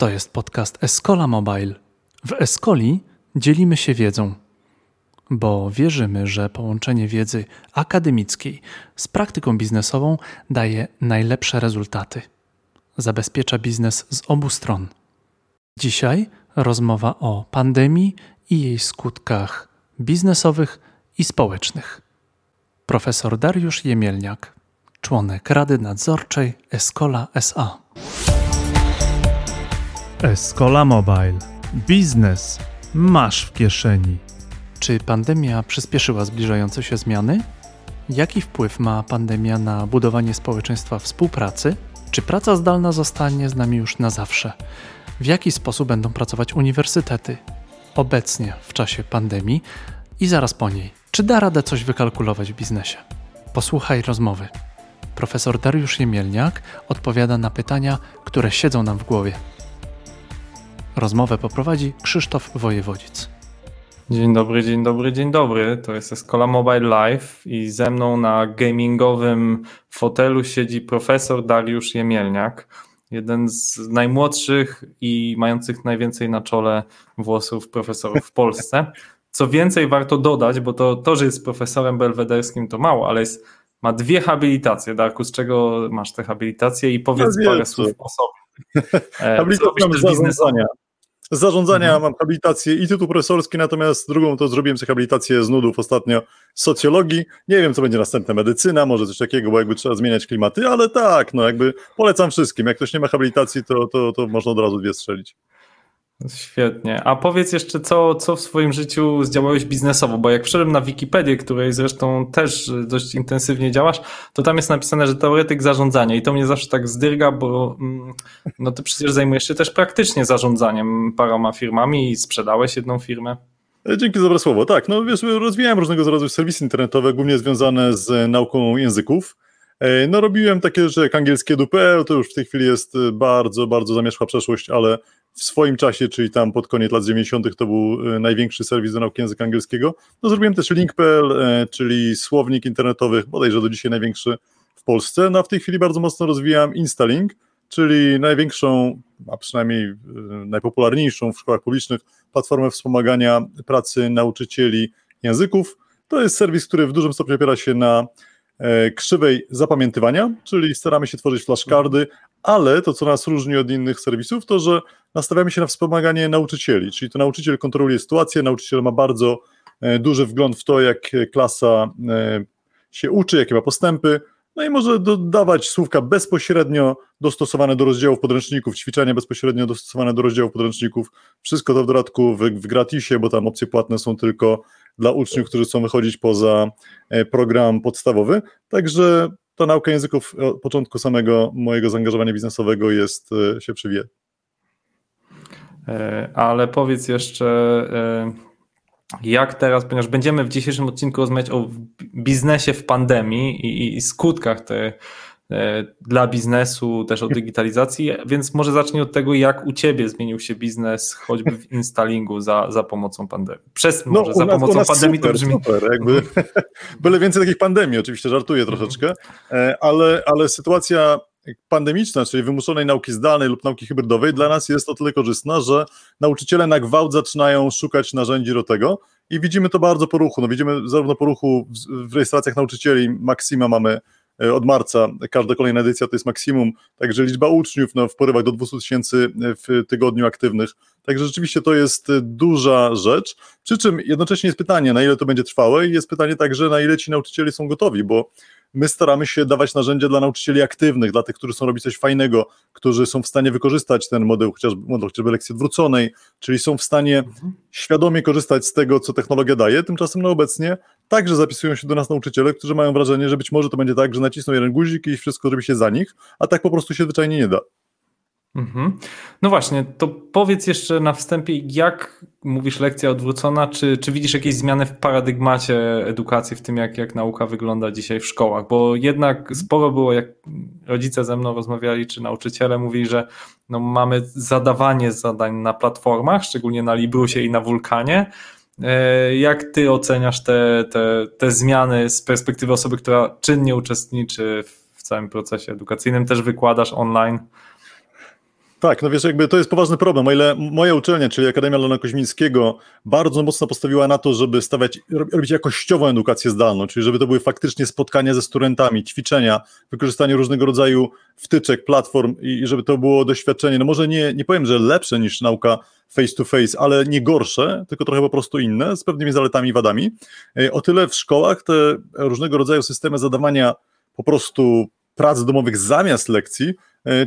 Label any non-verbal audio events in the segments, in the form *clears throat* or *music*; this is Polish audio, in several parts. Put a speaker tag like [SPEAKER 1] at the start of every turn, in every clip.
[SPEAKER 1] To jest podcast Escola Mobile. W Escoli dzielimy się wiedzą, bo wierzymy, że połączenie wiedzy akademickiej z praktyką biznesową daje najlepsze rezultaty. Zabezpiecza biznes z obu stron. Dzisiaj rozmowa o pandemii i jej skutkach biznesowych i społecznych. Profesor Dariusz Jemielniak, członek Rady Nadzorczej Escola SA. Escola Mobile. Biznes masz w kieszeni. Czy pandemia przyspieszyła zbliżające się zmiany? Jaki wpływ ma pandemia na budowanie społeczeństwa współpracy? Czy praca zdalna zostanie z nami już na zawsze? W jaki sposób będą pracować uniwersytety obecnie w czasie pandemii i zaraz po niej? Czy da radę coś wykalkulować w biznesie? Posłuchaj rozmowy. Profesor Dariusz Jemielniak odpowiada na pytania, które siedzą nam w głowie. Rozmowę poprowadzi Krzysztof Wojewodzic.
[SPEAKER 2] Dzień dobry, dzień dobry, dzień dobry. To jest Escola Mobile Live i ze mną na gamingowym fotelu siedzi profesor Dariusz Jemielniak, jeden z najmłodszych i mających najwięcej na czole włosów profesorów w Polsce. Co więcej, warto dodać, bo to, to że jest profesorem belwederskim, to mało, ale jest, ma dwie habilitacje. Darku, z czego masz te habilitacje i powiedz no, parę słów o sobie. *laughs*
[SPEAKER 3] Habilitacja z zarządzania. Z zarządzania mhm. mam habilitację i tytuł profesorski, natomiast drugą to zrobiłem sobie habilitację z nudów ostatnio socjologii. Nie wiem, co będzie następne, medycyna, może coś takiego, bo jakby trzeba zmieniać klimaty, ale tak, no jakby polecam wszystkim. Jak ktoś nie ma habilitacji, to, to, to można od razu dwie strzelić.
[SPEAKER 2] Świetnie. A powiedz jeszcze, co, co w swoim życiu zdziałałeś biznesowo, bo jak wszedłem na Wikipedię, której zresztą też dość intensywnie działasz, to tam jest napisane, że teoretyk zarządzania i to mnie zawsze tak zdyrga, bo mm, no ty przecież zajmujesz się też praktycznie zarządzaniem paroma firmami i sprzedałeś jedną firmę.
[SPEAKER 3] E, dzięki za dobre słowo. Tak, no wiesz, rozwijałem różnego rodzaju serwisy internetowe, głównie związane z nauką języków. E, no robiłem takie rzeczy jak angielskie dupe, to już w tej chwili jest bardzo, bardzo zamierzchła przeszłość, ale w swoim czasie, czyli tam pod koniec lat 90. to był e, największy serwis do nauki języka angielskiego. No zrobiłem też link.pl, e, czyli słownik internetowy, bodajże do dzisiaj największy w Polsce. No a w tej chwili bardzo mocno rozwijam Instalink, czyli największą, a przynajmniej e, najpopularniejszą w szkołach publicznych platformę wspomagania pracy nauczycieli języków. To jest serwis, który w dużym stopniu opiera się na krzywej zapamiętywania, czyli staramy się tworzyć flashcardy, ale to, co nas różni od innych serwisów, to że nastawiamy się na wspomaganie nauczycieli, czyli to nauczyciel kontroluje sytuację, nauczyciel ma bardzo e, duży wgląd w to, jak klasa e, się uczy, jakie ma postępy, no i może dodawać słówka bezpośrednio dostosowane do rozdziałów podręczników, ćwiczenia bezpośrednio dostosowane do rozdziałów podręczników. Wszystko to w dodatku w, w gratisie, bo tam opcje płatne są tylko dla uczniów, którzy chcą wychodzić poza e, program podstawowy. Także ta nauka języków od początku samego mojego zaangażowania biznesowego jest, e, się przywie.
[SPEAKER 2] E, ale powiedz jeszcze, e, jak teraz, ponieważ będziemy w dzisiejszym odcinku rozmawiać o biznesie w pandemii i, i skutkach tej E, dla biznesu, też o digitalizacji, więc może zacznij od tego, jak u Ciebie zmienił się biznes choćby w installingu za, za pomocą pandemii. Przez no, może za nas, pomocą pandemii
[SPEAKER 3] super,
[SPEAKER 2] to brzmi...
[SPEAKER 3] Super, jakby, *laughs* byle więcej takich pandemii, oczywiście żartuję troszeczkę, e, ale, ale sytuacja pandemiczna, czyli wymuszonej nauki zdalnej lub nauki hybrydowej dla nas jest o tyle korzystna, że nauczyciele na gwałt zaczynają szukać narzędzi do tego i widzimy to bardzo po ruchu. No widzimy zarówno po ruchu w, w rejestracjach nauczycieli, Maxima mamy E, od marca. Każda kolejna edycja to jest maksimum, także liczba uczniów no, w porywach do 200 tysięcy w tygodniu aktywnych. Także rzeczywiście to jest duża rzecz. Przy czym jednocześnie jest pytanie, na ile to będzie trwałe, i jest pytanie także, na ile ci nauczyciele są gotowi, bo my staramy się dawać narzędzia dla nauczycieli aktywnych, dla tych, którzy chcą robić coś fajnego, którzy są w stanie wykorzystać ten model, chociażby, model, chociażby lekcji odwróconej, czyli są w stanie mhm. świadomie korzystać z tego, co technologia daje. Tymczasem no obecnie także zapisują się do nas nauczyciele, którzy mają wrażenie, że być może to będzie tak, że nacisną jeden guzik i wszystko robi się za nich, a tak po prostu się zwyczajnie nie da.
[SPEAKER 2] Mhm. No właśnie, to powiedz jeszcze na wstępie, jak mówisz lekcja odwrócona, czy, czy widzisz jakieś zmiany w paradygmacie edukacji, w tym jak, jak nauka wygląda dzisiaj w szkołach? Bo jednak sporo było, jak rodzice ze mną rozmawiali, czy nauczyciele mówili, że no mamy zadawanie zadań na platformach, szczególnie na Librusie i na Wulkanie. E, jak ty oceniasz te, te, te zmiany z perspektywy osoby, która czynnie uczestniczy w całym procesie edukacyjnym, też wykładasz online?
[SPEAKER 3] Tak, no wiesz, jakby to jest poważny problem. O ile moja uczelnia, czyli Akademia Lona Koźmińskiego, bardzo mocno postawiła na to, żeby stawiać, robić jakościową edukację zdalną, czyli żeby to były faktycznie spotkania ze studentami, ćwiczenia, wykorzystanie różnego rodzaju wtyczek, platform i żeby to było doświadczenie, no może nie, nie powiem, że lepsze niż nauka face to face, ale nie gorsze, tylko trochę po prostu inne, z pewnymi zaletami i wadami. E, o tyle w szkołach te różnego rodzaju systemy zadawania po prostu prac domowych zamiast lekcji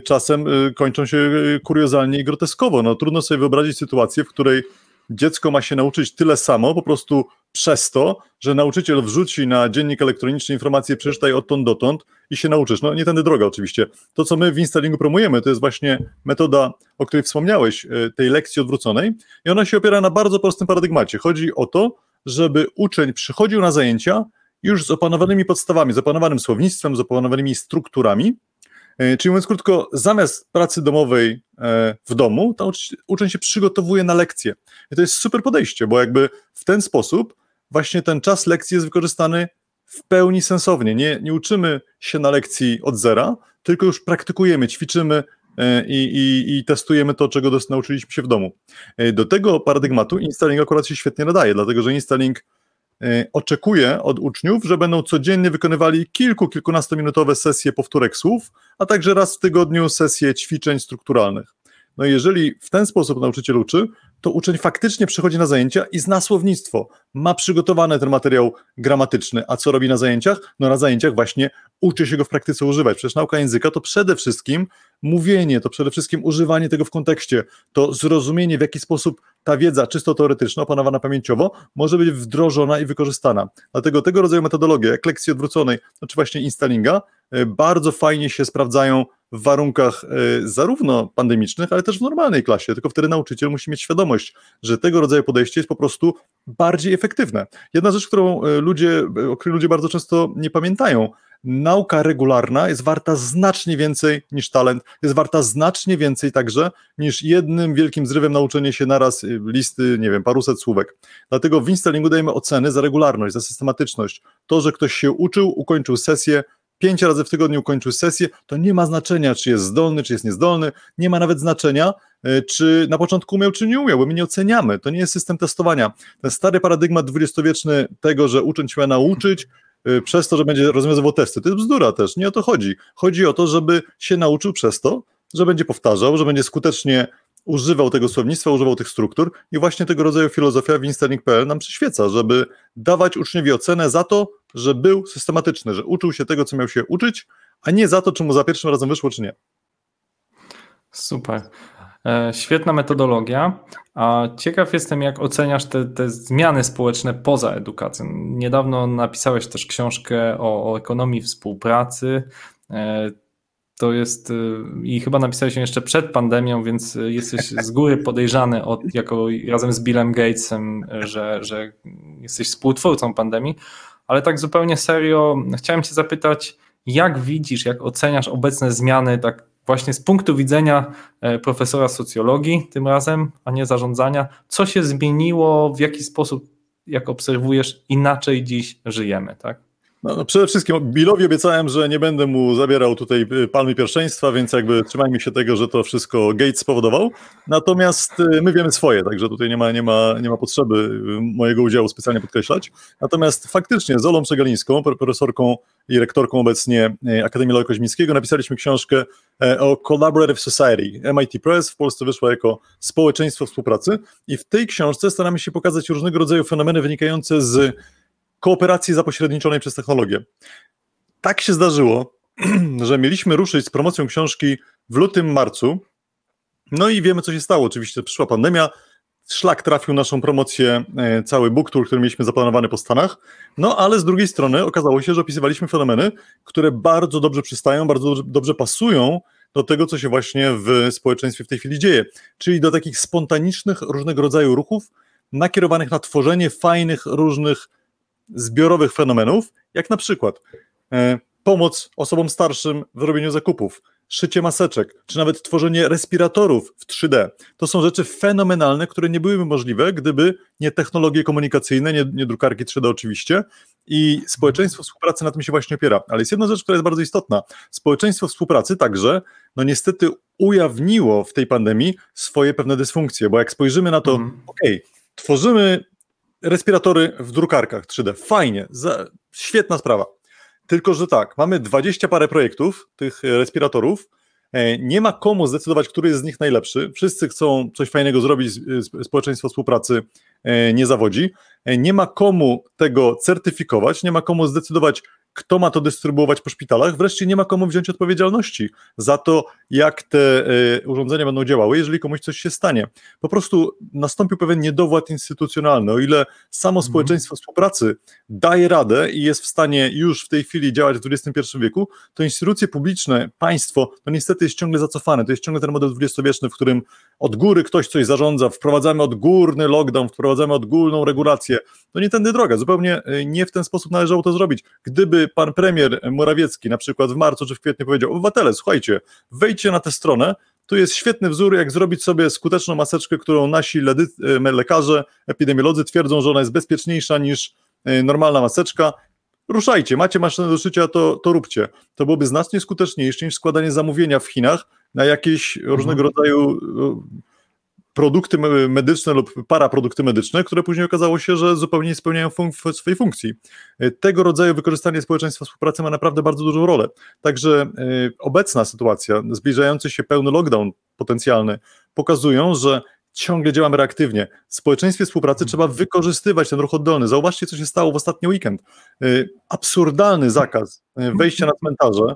[SPEAKER 3] czasem e, kończą się e, kuriozalnie i groteskowo. No, trudno sobie wyobrazić sytuację, w której dziecko ma się nauczyć tyle samo, po prostu przez to, że nauczyciel wrzuci na dziennik elektroniczny informację, przeczytaj odtąd dotąd i się nauczysz. No nie tędy droga oczywiście. To, co my w Installingu promujemy, to jest właśnie metoda, o której wspomniałeś, tej lekcji odwróconej i ona się opiera na bardzo prostym paradygmacie. Chodzi o to, żeby uczeń przychodził na zajęcia już z opanowanymi podstawami, z opanowanym słownictwem, z opanowanymi strukturami, E, czyli mówiąc krótko, zamiast pracy domowej e, w domu, to uczeń się przygotowuje na lekcję. I to jest super podejście, bo jakby w ten sposób właśnie ten czas lekcji jest wykorzystany w pełni sensownie. Nie, nie uczymy się na lekcji od zera, tylko już praktykujemy, ćwiczymy e, i, i, i testujemy to, czego nauczyliśmy się w domu. Do tego paradygmatu Installing akurat się świetnie nadaje, dlatego że Installing Y, oczekuje od uczniów, że będą codziennie wykonywali kilku, kilkunastominutowe sesje powtórek słów, a także raz w tygodniu sesje ćwiczeń strukturalnych. No i jeżeli w ten sposób nauczyciel uczy, to uczeń faktycznie przychodzi na zajęcia i zna słownictwo, ma przygotowany ten materiał gramatyczny. A co robi na zajęciach? No na zajęciach właśnie uczy się go w praktyce używać. Przecież nauka języka to przede wszystkim mówienie, to przede wszystkim używanie tego w kontekście, to zrozumienie, w jaki sposób ta wiedza czysto teoretyczna, opanowana pamięciowo, może być wdrożona i wykorzystana. Dlatego tego rodzaju metodologie, jak lekcji odwróconej, no czy właśnie installinga, e, bardzo fajnie się sprawdzają w warunkach e, zarówno pandemicznych, ale też w normalnej klasie, tylko wtedy nauczyciel musi mieć świadomość, że tego rodzaju podejście jest po prostu bardziej efektywne. Jedna rzecz, którą e, ludzie, o której ludzie bardzo często nie pamiętają, nauka regularna jest warta znacznie więcej niż talent, jest warta znacznie więcej także niż jednym wielkim zrywem nauczenie się naraz y, listy, nie wiem, paruset słówek. Dlatego w installingu dajemy oceny za regularność, za systematyczność. To, że ktoś się uczył, ukończył sesję, pięć razy w tygodniu ukończył sesję, to nie ma znaczenia, czy jest zdolny, czy jest niezdolny, nie ma nawet znaczenia, y, czy na początku umiał, czy nie umiał, bo my nie oceniamy. To nie jest system testowania. Ten stary paradygmat dwudziestowieczny tego, że uczeń się ma nauczyć, przez to, że będzie rozwiązywał testy. To jest bzdura też, nie o to chodzi. Chodzi o to, żeby się nauczył przez to, że będzie powtarzał, że będzie skutecznie używał tego słownictwa, używał tych struktur i właśnie tego rodzaju filozofia w Installing.pl nam przyświeca, żeby dawać uczniowi ocenę za to, że był systematyczny, że uczył się tego, co miał się uczyć, a nie za to, czy mu za pierwszym razem wyszło, czy nie.
[SPEAKER 2] Super. E, świetna metodologia. A ciekaw jestem, jak oceniasz te, te zmiany społeczne poza edukacją. Niedawno napisałeś też książkę o, o ekonomii współpracy. E, to jest e, i chyba napisałeś ją jeszcze przed pandemią, więc jesteś z góry podejrzany od, jako razem z Billem Gatesem, że, że jesteś współtwórcą pandemii. Ale tak zupełnie serio, chciałem Cię zapytać, jak widzisz, jak oceniasz obecne zmiany tak właśnie z punktu widzenia e, profesora socjologii tym razem, a nie zarządzania, co się zmieniło, w jaki sposób, jak obserwujesz, inaczej dziś żyjemy, tak?
[SPEAKER 3] No, no przede wszystkim Billowi obiecałem, że nie będę mu zabierał tutaj y, palmy pierwszeństwa, więc jakby trzymajmy się tego, że to wszystko Gates spowodował. Natomiast y, my wiemy swoje, także tutaj nie ma, nie ma, nie ma potrzeby y, mojego udziału specjalnie podkreślać. Natomiast faktycznie z Olą Przegalińską, profesorką i rektorką obecnie Akademii Lewa Koźmińskiego, napisaliśmy książkę e, o Collaborative Society. MIT Press w Polsce wyszła jako społeczeństwo współpracy i w tej książce staramy się pokazać różnego rodzaju fenomeny wynikające z kooperacji zapośredniczonej przez technologię. Tak się zdarzyło, *clears throat* że mieliśmy ruszyć z promocją książki w lutym, marcu. No i wiemy, co się stało. Oczywiście przyszła pandemia, szlak trafił naszą promocję, e, cały book tour, który mieliśmy zaplanowany po Stanach. No ale z drugiej strony okazało się, że opisywaliśmy fenomeny, które bardzo dobrze przystają, bardzo dobrze pasują do tego, co się właśnie w społeczeństwie w tej chwili dzieje. Czyli do takich spontanicznych, różnego rodzaju ruchów, nakierowanych na tworzenie fajnych, różnych zbiorowych fenomenów, jak na przykład e, pomoc osobom starszym w robieniu zakupów, szycie maseczek, czy nawet tworzenie respiratorów w 3D. To są rzeczy fenomenalne, które nie byłyby możliwe, gdyby nie technologie komunikacyjne, nie, nie drukarki 3D oczywiście. I społeczeństwo współpracy na tym się właśnie opiera. Ale jest jedna rzecz, która jest bardzo istotna. Społeczeństwo współpracy także, no niestety, ujawniło w tej pandemii swoje pewne dysfunkcje, bo jak spojrzymy na to, mhm. ok, tworzymy respiratory w drukarkach 3D, fajnie, za, świetna sprawa. Tylko, że tak, mamy 20 parę projektów tych respiratorów, e, nie ma komu zdecydować, który jest z nich najlepszy. Wszyscy chcą coś fajnego zrobić, społeczeństwo współpracy e, nie zawodzi. E, nie ma komu tego certyfikować, nie ma komu zdecydować, kto ma to dystrybuować po szpitalach, wreszcie nie ma komu wziąć odpowiedzialności za to, jak te y, urządzenia będą działały, jeżeli komuś coś się stanie. Po prostu nastąpił pewien niedowład instytucjonalny. O ile samo mhm. społeczeństwo współpracy daje radę i jest w stanie już w tej chwili działać w XXI wieku, to instytucje publiczne, państwo, no niestety jest ciągle zacofane. To jest ciągle ten model dwudziestowieczny, w którym od góry ktoś coś zarządza, wprowadzamy odgórny lockdown, wprowadzamy odgórną regulację. To nie tędy droga, zupełnie y, nie w ten sposób należało to zrobić. Gdyby pan premier Morawiecki na przykład w marcu czy w kwietniu powiedział, obywatele, słuchajcie, wejdźcie na tę stronę, tu jest świetny wzór, jak zrobić sobie skuteczną maseczkę, którą nasi e, lekarze, epidemiolodzy twierdzą, że ona jest bezpieczniejsza niż e, normalna maseczka. Ruszajcie, macie maszynę do szycia, to, to róbcie. To byłoby znacznie skuteczniejsze niż składanie zamówienia w Chinach na jakieś różnego mhm. rodzaju produkty medyczne lub paraprodukty medyczne, które później okazało się, że zupełnie nie spełniają fun- swojej funkcji. E, tego rodzaju wykorzystanie społeczeństwa współpracy ma naprawdę bardzo dużą rolę. Także y, obecna sytuacja, zbliżający się pełny lockdown potencjalny, pokazują, że ciągle działamy reaktywnie. W społeczeństwie współpracy trzeba wykorzystywać ten ruch oddolny. Zauważcie, co się stało w ostatni weekend. Y, absurdalny zakaz wejścia na cmentarze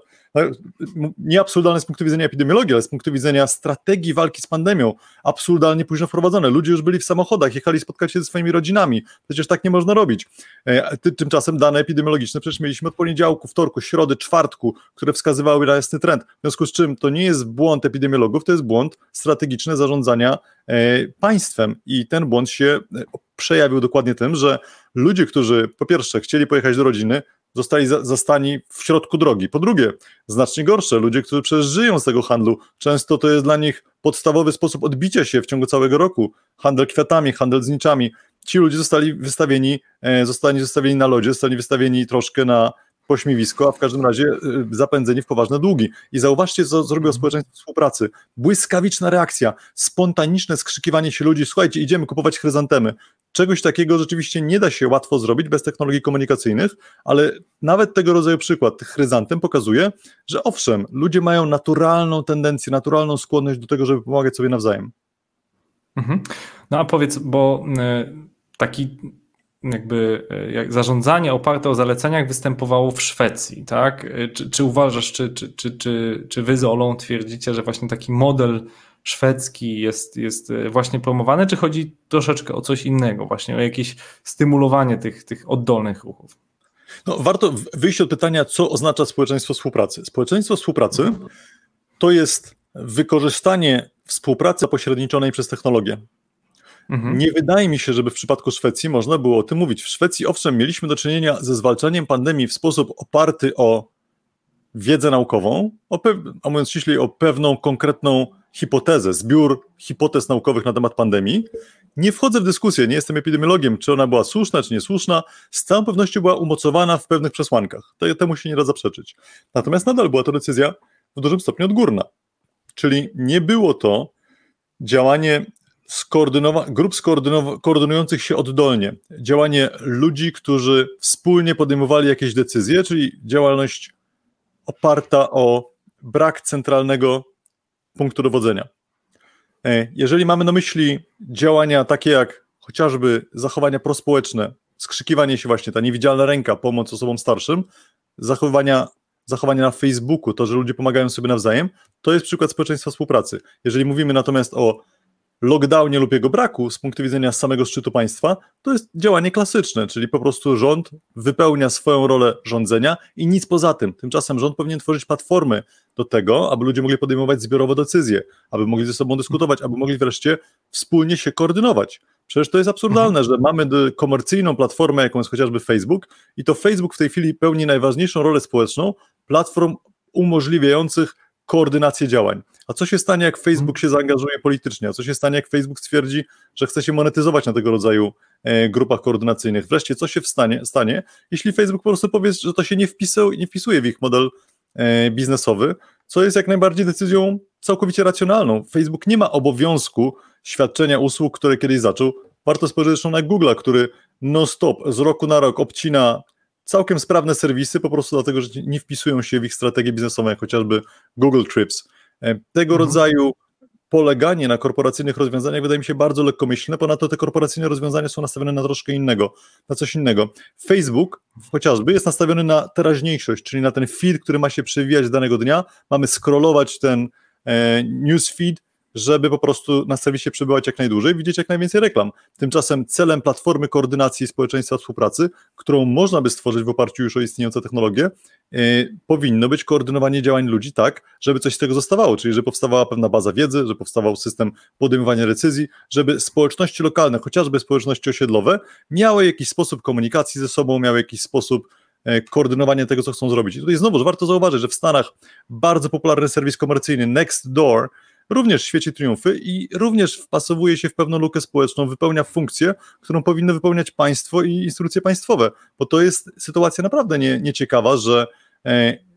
[SPEAKER 3] nie absurdalne z punktu widzenia epidemiologii, ale z punktu widzenia strategii walki z pandemią, absurdalnie późno wprowadzone. Ludzie już byli w samochodach, jechali spotkać się ze swoimi rodzinami. Przecież tak nie można robić. E, tymczasem dane epidemiologiczne przecież mieliśmy od poniedziałku, wtorku, środy, czwartku, które wskazywały na jasny trend. W związku z czym to nie jest błąd epidemiologów, to jest błąd strategiczny zarządzania e, państwem i ten błąd się e, przejawił dokładnie tym, że ludzie, którzy po pierwsze chcieli pojechać do rodziny, zostali zastani w środku drogi. Po drugie, znacznie gorsze, ludzie, którzy przecież żyją z tego handlu, często to jest dla nich podstawowy sposób odbicia się w ciągu całego roku. Handel kwiatami, handel z niczami. Ci ludzie zostali wystawieni, e, zostali zostawieni na lodzie, zostali wystawieni troszkę na pośmiewisko, a w każdym razie e, zapędzeni w poważne długi. I zauważcie, co zrobiło społeczeństwo współpracy. Błyskawiczna reakcja, spontaniczne skrzykiwanie się ludzi, słuchajcie, idziemy kupować chryzantemy. Czegoś takiego rzeczywiście nie da się łatwo zrobić bez technologii komunikacyjnych, ale nawet tego rodzaju przykład chryzantem pokazuje, że owszem, ludzie mają naturalną tendencję, naturalną skłonność do tego, żeby pomagać sobie nawzajem.
[SPEAKER 2] Mhm. No a powiedz, bo e, taki jakby e, jak zarządzanie oparte o zaleceniach występowało w Szwecji, tak? E, czy, czy uważasz, czy, czy, czy, czy, czy wy z Olą twierdzicie, że właśnie taki model szwedzki jest, jest e, właśnie promowany, czy chodzi troszeczkę o coś innego, właśnie o jakieś stymulowanie tych, tych oddolnych ruchów?
[SPEAKER 3] No, warto wyjść od pytania, co oznacza społeczeństwo współpracy. Społeczeństwo współpracy to jest wykorzystanie współpracy pośredniczonej przez technologię. Mhm. Nie wydaje mi się, żeby w przypadku Szwecji można było o tym mówić. W Szwecji, owszem, mieliśmy do czynienia ze zwalczaniem pandemii w sposób oparty o wiedzę naukową, o a mówiąc ściślej, o pewną konkretną hipotezę, zbiór hipotez naukowych na temat pandemii. Nie wchodzę w dyskusję, nie jestem epidemiologiem, czy ona była słuszna, czy niesłuszna. Z całą pewnością była umocowana w pewnych przesłankach. Temu się nie da zaprzeczyć. Natomiast nadal była to decyzja w dużym stopniu odgórna. Czyli nie było to działanie skoordynowa- grup skoordynowa- koordynujących się oddolnie, działanie ludzi, którzy wspólnie podejmowali jakieś decyzje, czyli działalność oparta o brak centralnego punktu dowodzenia. E, jeżeli mamy na myśli działania takie jak chociażby zachowania prospołeczne, skrzykiwanie się właśnie, ta niewidzialna ręka, pomoc osobom starszym, zachowania, zachowania na Facebooku, to, że ludzie pomagają sobie nawzajem, to jest przykład społeczeństwa współpracy. Jeżeli mówimy natomiast o lockdownie lub jego braku z punktu widzenia samego szczytu państwa, to jest działanie klasyczne, czyli po prostu rząd wypełnia swoją rolę rządzenia i nic poza tym. Tymczasem rząd powinien tworzyć platformy do tego, aby ludzie mogli podejmować zbiorowe decyzje, aby mogli ze sobą dyskutować, aby mogli wreszcie wspólnie się koordynować. Przecież to jest absurdalne, że mamy komercyjną platformę, jaką jest chociażby Facebook, i to Facebook w tej chwili pełni najważniejszą rolę społeczną platform umożliwiających koordynację działań. A co się stanie, jak Facebook się zaangażuje politycznie? A co się stanie, jak Facebook stwierdzi, że chce się monetyzować na tego rodzaju e, grupach koordynacyjnych? Wreszcie, co się wstanie, stanie, jeśli Facebook po prostu powie, że to się nie, wpisał, nie wpisuje w ich model e, biznesowy, co jest jak najbardziej decyzją całkowicie racjonalną. Facebook nie ma obowiązku świadczenia usług, które kiedyś zaczął. Warto spojrzeć zresztą na Google, który non-stop, z roku na rok obcina całkiem sprawne serwisy, po prostu dlatego, że nie wpisują się w ich strategię biznesową, jak chociażby Google Trips. E, tego mhm. rodzaju poleganie na korporacyjnych rozwiązaniach wydaje mi się bardzo lekkomyślne, ponadto te korporacyjne rozwiązania są nastawione na troszkę innego, na coś innego. Facebook chociażby jest nastawiony na teraźniejszość, czyli na ten feed, który ma się przewijać danego dnia, mamy scrollować ten e, newsfeed żeby po prostu na serwisie przebywać jak najdłużej, widzieć jak najwięcej reklam. Tymczasem celem platformy koordynacji społeczeństwa współpracy, którą można by stworzyć w oparciu już o istniejące technologie, yy, powinno być koordynowanie działań ludzi tak, żeby coś z tego zostawało, czyli żeby powstawała pewna baza wiedzy, żeby powstawał system podejmowania decyzji, żeby społeczności lokalne, chociażby społeczności osiedlowe, miały jakiś sposób komunikacji ze sobą, miały jakiś sposób e, koordynowania tego, co chcą zrobić. I tutaj znowu warto zauważyć, że w Stanach bardzo popularny serwis komercyjny Nextdoor również świeci triumfy i również wpasowuje się w pewną lukę społeczną, wypełnia funkcję, którą powinno wypełniać państwo i instytucje państwowe, bo to jest sytuacja naprawdę nie, nieciekawa, że e,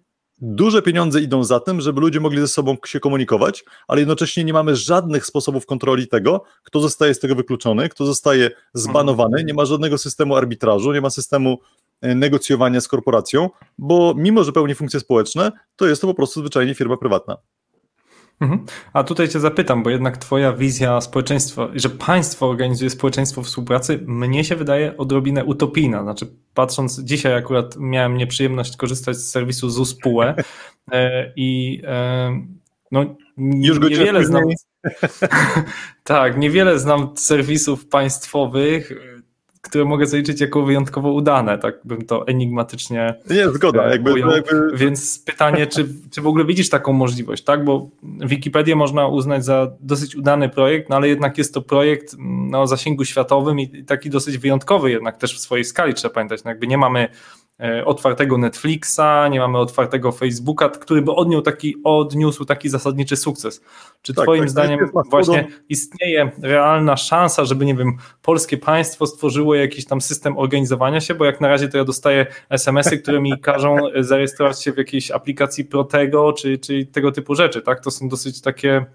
[SPEAKER 3] duże pieniądze idą za tym, żeby ludzie mogli ze sobą się komunikować, ale jednocześnie nie mamy żadnych sposobów kontroli tego, kto zostaje z tego wykluczony, kto zostaje zbanowany, nie ma żadnego systemu arbitrażu, nie ma systemu e, negocjowania z korporacją, bo mimo, że pełni funkcje społeczne, to jest to po prostu zwyczajnie firma prywatna.
[SPEAKER 2] Mhm. A tutaj Cię zapytam, bo jednak Twoja wizja społeczeństwa, że państwo organizuje społeczeństwo współpracy, mnie się wydaje odrobinę utopijna. Znaczy, patrząc dzisiaj, akurat miałem nieprzyjemność korzystać z serwisu ZUS-PUE e, i e, no, Już niewiele znam. *laughs* tak, niewiele znam serwisów państwowych które mogę zaliczyć jako wyjątkowo udane, tak bym to enigmatycznie
[SPEAKER 3] Nie, zgoda. Jakby, jakby...
[SPEAKER 2] Więc pytanie, czy, czy w ogóle widzisz taką możliwość, tak? Bo Wikipedię można uznać za dosyć udany projekt, no ale jednak jest to projekt no, o zasięgu światowym i taki dosyć wyjątkowy jednak też w swojej skali, trzeba pamiętać. No, jakby nie mamy otwartego Netflixa, nie mamy otwartego Facebooka, który by odniósł taki, odniósł taki zasadniczy sukces. Czy tak, Twoim tak, zdaniem właśnie istnieje realna szansa, żeby, nie wiem, polskie państwo stworzyło jakiś tam system organizowania się, bo jak na razie to ja dostaję SMS-y, które mi każą zarejestrować się w jakiejś aplikacji Protego, czy, czy tego typu rzeczy, tak? To są dosyć takie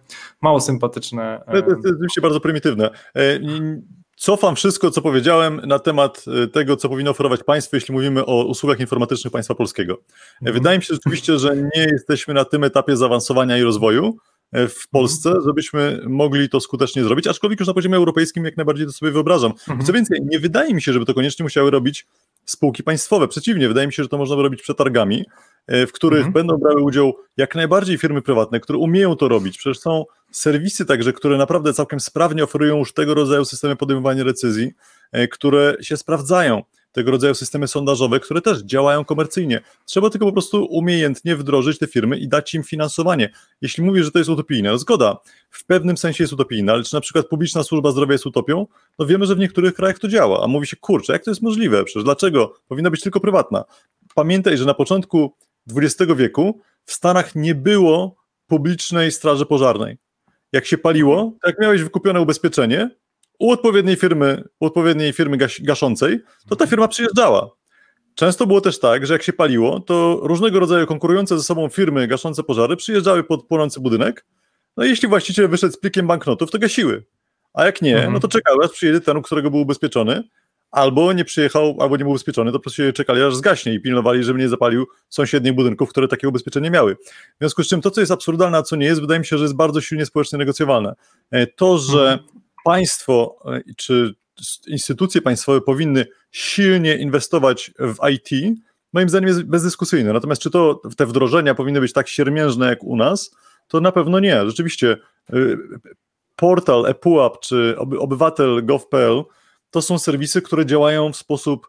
[SPEAKER 2] mało sympatyczne.
[SPEAKER 3] To jest, to jest oczywiście bardzo prymitywne. E, Cofam wszystko, co powiedziałem na temat y, tego, co powinno oferować państwo, jeśli mówimy o usługach informatycznych państwa polskiego. Mhm. Wydaje mi się rzeczywiście, że nie jesteśmy na tym etapie zaawansowania i rozwoju e, w Polsce, mhm. żebyśmy mogli to skutecznie zrobić, aczkolwiek już na poziomie europejskim jak najbardziej to sobie wyobrażam. Mhm. Co więcej, nie wydaje mi się, żeby to koniecznie musiały robić spółki państwowe. Przeciwnie, wydaje mi się, że to można by robić przetargami, e, w których mhm. będą brały udział jak najbardziej firmy prywatne, które umieją to robić. Przecież są serwisy także, które naprawdę całkiem sprawnie oferują już tego rodzaju systemy podejmowania decyzji, e, które się sprawdzają tego rodzaju systemy sondażowe, które też działają komercyjnie. Trzeba tylko po prostu umiejętnie wdrożyć te firmy i dać im finansowanie. Jeśli mówisz, że to jest utopijne, no zgoda, w pewnym sensie jest utopijne, ale czy na przykład publiczna służba zdrowia jest utopią? No wiemy, że w niektórych krajach to działa, a mówi się, kurczę, jak to jest możliwe? Przecież dlaczego? Powinna być tylko prywatna. Pamiętaj, że na początku XX wieku w Stanach nie było publicznej straży pożarnej. Jak się paliło, jak miałeś wykupione ubezpieczenie, u odpowiedniej firmy, u odpowiedniej firmy gaś, gaszącej, to ta firma przyjeżdżała. Często było też tak, że jak się paliło, to różnego rodzaju konkurujące ze sobą firmy gaszące pożary przyjeżdżały pod płonący budynek, no i jeśli właściciel wyszedł z plikiem banknotów, to gasiły. A jak nie, mhm. no to czekały, aż przyjedzie ten, u którego był ubezpieczony, albo nie przyjechał, albo nie był ubezpieczony, to po prostu czekali, aż zgaśnie i pilnowali, żeby nie zapalił sąsiednich budynków, które takie ubezpieczenie miały. W związku z czym to, co jest absurdalne, a co nie jest, wydaje mi się, że jest bardzo silnie społecznie negocjowalne. E, to, że mhm państwo e, czy instytucje państwowe powinny silnie inwestować w IT, moim zdaniem jest bezdyskusyjne. Natomiast czy to te wdrożenia powinny być tak siermiężne jak u nas, to na pewno nie. Rzeczywiście e, portal ePUAP czy obywatel.gov.pl to są serwisy, które działają w sposób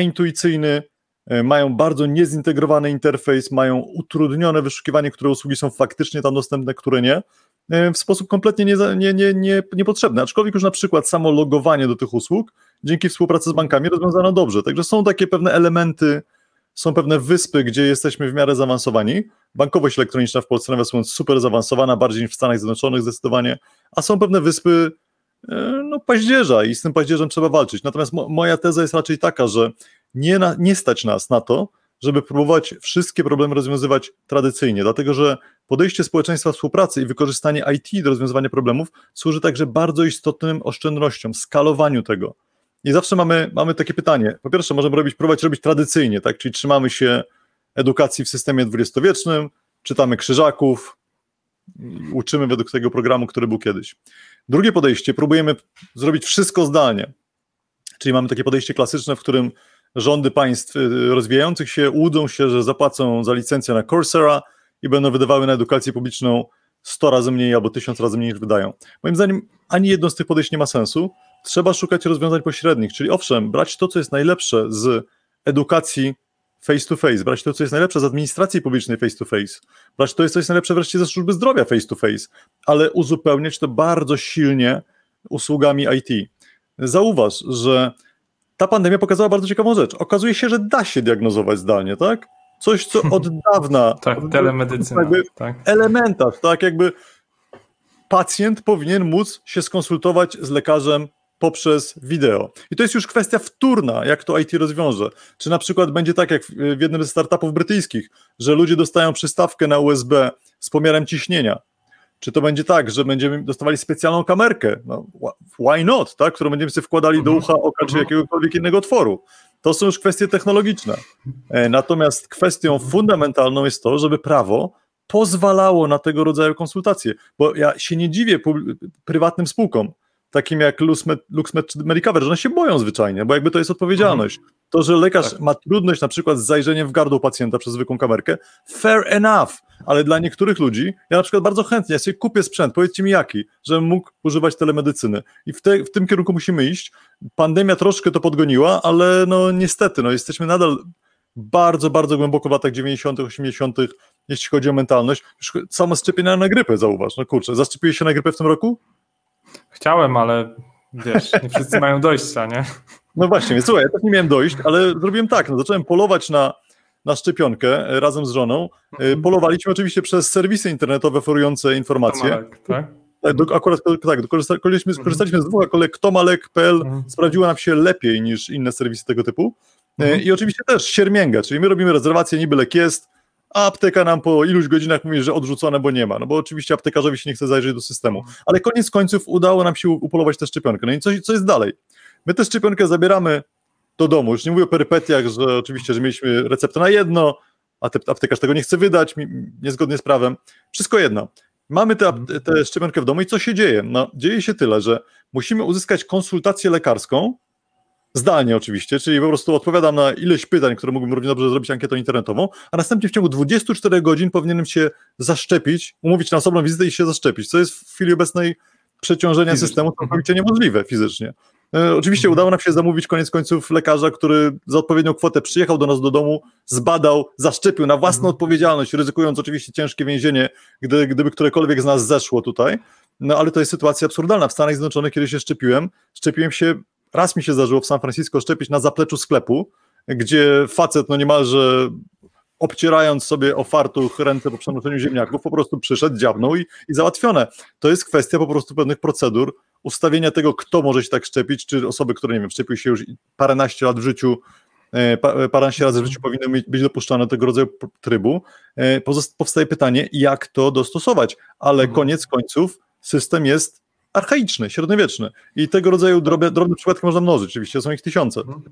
[SPEAKER 3] intuicyjny, e, mają bardzo niezintegrowany interfejs, mają utrudnione wyszukiwanie, które usługi są faktycznie tam dostępne, które nie. E, w sposób kompletnie nie, nie, nie, nie, niepotrzebny. Aczkolwiek już na przykład samo logowanie do tych usług dzięki współpracy z bankami rozwiązano dobrze. Także są takie pewne elementy są pewne wyspy, gdzie jesteśmy w miarę zaawansowani. Bankowość elektroniczna w Polsce, nawet super zaawansowana, bardziej niż w Stanach Zjednoczonych zdecydowanie, a są pewne wyspy, no, paździerza i z tym paździerzem trzeba walczyć. Natomiast mo moja teza jest raczej taka, że nie, na, nie stać nas na to, żeby próbować wszystkie problemy rozwiązywać tradycyjnie, dlatego że podejście społeczeństwa współpracy i wykorzystanie IT do rozwiązywania problemów służy także bardzo istotnym oszczędnościom, skalowaniu tego. I zawsze mamy, mamy takie pytanie. Po pierwsze, możemy robić, próbować robić tradycyjnie, tak? czyli trzymamy się edukacji w systemie dwudziestowiecznym, czytamy krzyżaków, uczymy według tego programu, który był kiedyś. Drugie podejście, próbujemy zrobić wszystko zdalnie, czyli mamy takie podejście klasyczne, w którym rządy państw y, rozwijających się łudzą się, że zapłacą za licencję na Coursera i będą wydawały na edukację publiczną 100 razy mniej albo 1000 razy mniej niż wydają. Moim zdaniem ani jedno z tych podejść nie ma sensu. Trzeba szukać rozwiązań pośrednich, czyli owszem, brać to, co jest najlepsze z edukacji face to face, brać to, co jest najlepsze z administracji publicznej face to face, brać to, co jest najlepsze wreszcie ze służby zdrowia face to face, ale uzupełniać to bardzo silnie usługami IT. Zauważ, że ta pandemia pokazała bardzo ciekawą rzecz. Okazuje się, że da się diagnozować zdalnie, tak? Coś, co od *laughs* dawna.
[SPEAKER 2] tak, telemedycyna.
[SPEAKER 3] Jakby
[SPEAKER 2] tak.
[SPEAKER 3] Elementarz, tak? Jakby pacjent powinien móc się skonsultować z lekarzem poprzez wideo. I to jest już kwestia wtórna, jak to IT rozwiąże. Czy na przykład będzie tak, jak w jednym ze startupów brytyjskich, że ludzie dostają przystawkę na USB z pomiarem ciśnienia. Czy to będzie tak, że będziemy dostawali specjalną kamerkę? No, why not, tak? Którą będziemy sobie wkładali do ucha, oka czy jakiegokolwiek innego otworu. To są już kwestie technologiczne. E, natomiast kwestią fundamentalną jest to, żeby prawo pozwalało na tego rodzaju konsultacje. Bo ja się nie dziwię prywatnym spółkom, takim jak LuxMed, LuxMed czy Medicover, że one się boją zwyczajnie, bo jakby to jest odpowiedzialność. To, że lekarz tak. ma trudność na przykład z zajrzeniem w gardło pacjenta przez zwykłą kamerkę, fair enough, ale dla niektórych ludzi, ja na przykład bardzo chętnie, ja sobie kupię sprzęt, powiedzcie mi jaki, żebym mógł używać telemedycyny. I w, te, w tym kierunku musimy iść. Pandemia troszkę to podgoniła, ale no niestety, no jesteśmy nadal bardzo, bardzo głęboko w latach 90., 80., jeśli chodzi o mentalność. Już samo szczepienia na grypę, zauważ. No kurczę, zaszczepiłeś się na grypę w tym roku?
[SPEAKER 2] Chciałem, ale wiesz, nie wszyscy mają dojścia, nie?
[SPEAKER 3] No właśnie, więc słuchaj, ja też nie miałem dojść, ale zrobiłem tak, no zacząłem polować na, na szczepionkę razem z żoną. E, mhm. Polowaliśmy oczywiście przez serwisy internetowe oferujące informacje. Tomalek, tak? tak do, akurat tak, skorzystaliśmy, skorzystaliśmy z dwóch, ale ktomalek.pl mhm. sprawdziła nam się lepiej niż inne serwisy tego typu. E, mhm. I oczywiście też siermięga, czyli my robimy rezerwację, niby lek jest, a apteka nam po iluś godzinach mówi, że odrzucone, bo nie ma, no bo oczywiście aptekarzowi się nie chce zajrzeć do systemu. Ale koniec końców udało nam się upolować tę szczepionkę. No i co, co jest dalej? My tę szczepionkę zabieramy do domu. Już nie mówię o perypetiach, że oczywiście, że mieliśmy receptę na jedno, a te, aptekarz tego nie chce wydać, niezgodnie z prawem. Wszystko jedno. Mamy tę te szczepionkę w domu i co się dzieje? No, dzieje się tyle, że musimy uzyskać konsultację lekarską, zdalnie oczywiście, czyli po prostu odpowiadam na ileś pytań, które mógłbym równie dobrze zrobić ankietą internetową, a następnie w ciągu 24 godzin powinienem się zaszczepić, umówić na osobną wizytę i się zaszczepić, co jest w chwili obecnej przeciążenia fizycznie. systemu całkowicie niemożliwe fizycznie. E, oczywiście mhm. udało nam się zamówić koniec końców lekarza, który za odpowiednią kwotę przyjechał do nas do domu, zbadał, zaszczepił na własną mhm. odpowiedzialność, ryzykując oczywiście ciężkie więzienie, gdy, gdyby którekolwiek z nas zeszło tutaj. No ale to jest sytuacja absurdalna. W Stanach Zjednoczonych, kiedy się szczepiłem, szczepiłem się, raz mi się zdarzyło w San Francisco szczepić na zapleczu sklepu, gdzie facet no niemalże obcierając sobie o fartuch ręce po przenoszeniu ziemniaków, po prostu przyszedł, dziabnął i, i załatwione. To jest kwestia po prostu pewnych procedur, ustawienia tego, kto może się tak szczepić, czy osoby, które, nie wiem, szczepiły się już paręnaście lat w życiu, e, paręnaście razy w życiu powinny być dopuszczane do tego rodzaju trybu. E, powstaje pytanie, jak to dostosować, ale mhm. koniec końców system jest archaiczny, średniowieczny i tego rodzaju drobne, drobne przypadki można mnożyć, oczywiście są ich tysiące. Mhm.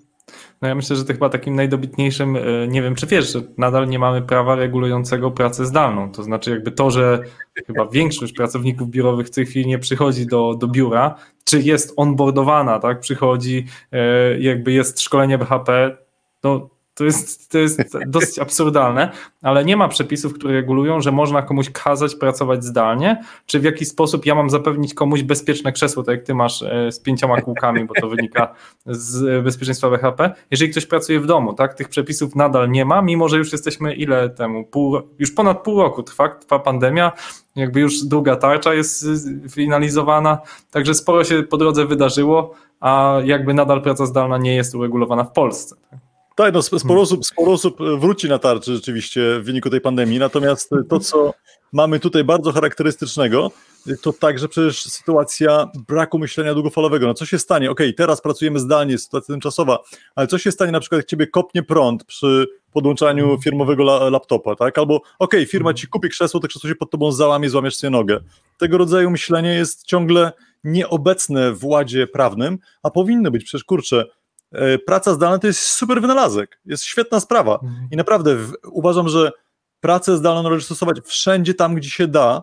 [SPEAKER 2] No ja myślę, że to chyba takim najdobitniejszym, e, nie wiem czy wiesz, że nadal nie mamy prawa regulującego pracę zdalną, to znaczy jakby to, że chyba większość pracowników biurowych w tej chwili nie przychodzi do, do biura, czy jest onboardowana, tak, przychodzi, e, jakby jest szkolenie BHP, no to jest, to jest dosyć absurdalne, ale nie ma przepisów, które regulują, że można komuś kazać pracować zdalnie, czy w jaki sposób ja mam zapewnić komuś bezpieczne krzesło, tak jak ty masz e, z pięcioma kółkami, bo to wynika z bezpieczeństwa BHP. Jeżeli ktoś pracuje w domu, tak, tych przepisów nadal nie ma, mimo że już jesteśmy ile temu, pół, już ponad pół roku trwa, trwa pandemia, jakby już druga tarcza jest finalizowana, także sporo się po drodze wydarzyło, a jakby nadal praca zdalna nie jest uregulowana w Polsce. Tak?
[SPEAKER 3] Tak, no sporo osób, sporo osób wróci na tarczy rzeczywiście w wyniku tej pandemii, natomiast to, co mamy tutaj bardzo charakterystycznego, to także przecież sytuacja braku myślenia długofalowego. No co się stanie? Okej, okay, teraz pracujemy zdalnie, sytuacja tymczasowa, ale co się stanie na przykład, jak ciebie kopnie prąd przy podłączaniu mhm. firmowego la laptopa, tak? Albo okej, okay, firma mhm. ci kupi krzesło, to krzesło się pod tobą załamie, złamiesz sobie nogę. Tego rodzaju myślenie jest ciągle nieobecne w ładzie prawnym, a powinno być, przecież kurczę, e, praca zdalna to jest super wynalazek, jest świetna sprawa mhm. i naprawdę w, uważam, że pracę zdalną należy stosować wszędzie tam, gdzie się da,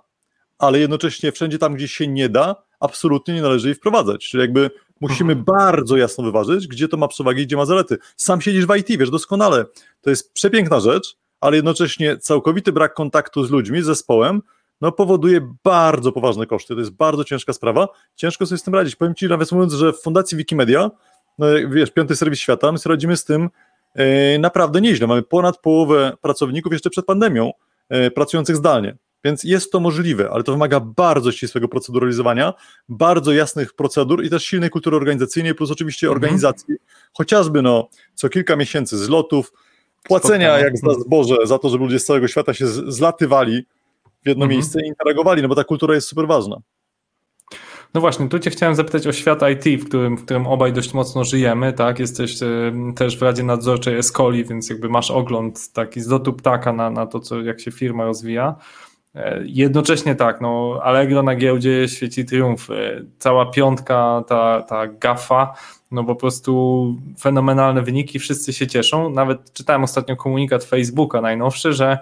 [SPEAKER 3] ale jednocześnie wszędzie tam, gdzie się nie da, absolutnie nie należy jej wprowadzać. Czyli jakby musimy mhm. bardzo jasno wyważyć, gdzie to ma przewagi, gdzie ma zalety. Sam siedzisz w IT, wiesz doskonale, to jest przepiękna rzecz, ale jednocześnie całkowity brak kontaktu z ludźmi, z zespołem, no powoduje bardzo poważne koszty. To jest bardzo ciężka sprawa. Ciężko sobie z tym radzić. Powiem Ci nawet mówiąc, że w Fundacji Wikimedia, no wiesz, piąty serwis świata, my sobie radzimy z tym yy, naprawdę nieźle. Mamy ponad połowę pracowników jeszcze przed pandemią yy, pracujących zdalnie. Więc jest to możliwe, ale to wymaga bardzo ścisłego proceduralizowania, bardzo jasnych procedur i też silnej kultury organizacyjnej, plus oczywiście mhm. organizacji, chociażby no, co kilka miesięcy zlotów, płacenia Spotkania. jak za zboże za to, żeby ludzie z całego świata się zlatywali w jedno mhm. miejsce i interagowali, no bo ta kultura jest super ważna.
[SPEAKER 2] No właśnie, tu Cię chciałem zapytać o świat IT, w którym, w którym obaj dość mocno żyjemy, tak? Jesteś też w Radzie Nadzorczej Escoli, więc jakby masz ogląd taki z lotu ptaka na, na to, co, jak się firma rozwija. E, jednocześnie tak, no Allegro na giełdzie świeci triumf. Cała piątka, ta, ta gafa, no po prostu fenomenalne wyniki, wszyscy się cieszą. Nawet czytałem ostatnio komunikat Facebooka najnowszy, że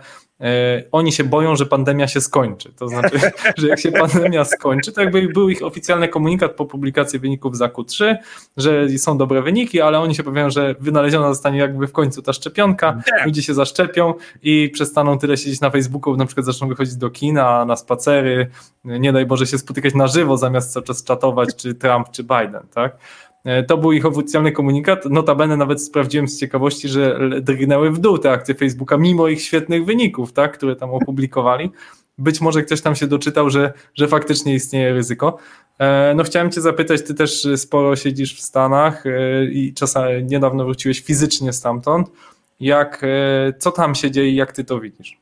[SPEAKER 2] oni się boją, że pandemia się skończy. To znaczy, *laughs* że jak się pandemia skończy, to jakby był ich oficjalny komunikat po publikacji wyników za Q3, że są dobre wyniki, ale oni się powiedzą, że wynaleziona zostanie jakby w końcu ta szczepionka, ludzie się zaszczepią i przestaną tyle siedzieć na Facebooku, na przykład zaczną wychodzić do kina, na spacery, nie daj Boże się spotykać na żywo zamiast cały czas czatować, czy Trump, czy Biden, tak? E, to był ich oficjalny komunikat. Notabene nawet sprawdziłem z ciekawości, że drgnęły w dół te akcje Facebooka, mimo ich świetnych wyników, tak, które tam opublikowali. Być może ktoś tam się doczytał, że, że faktycznie istnieje ryzyko. E, no chciałem cię zapytać, ty też sporo siedzisz w Stanach e, i czasami niedawno wróciłeś fizycznie stamtąd. Jak, co tam się dzieje i jak ty to widzisz?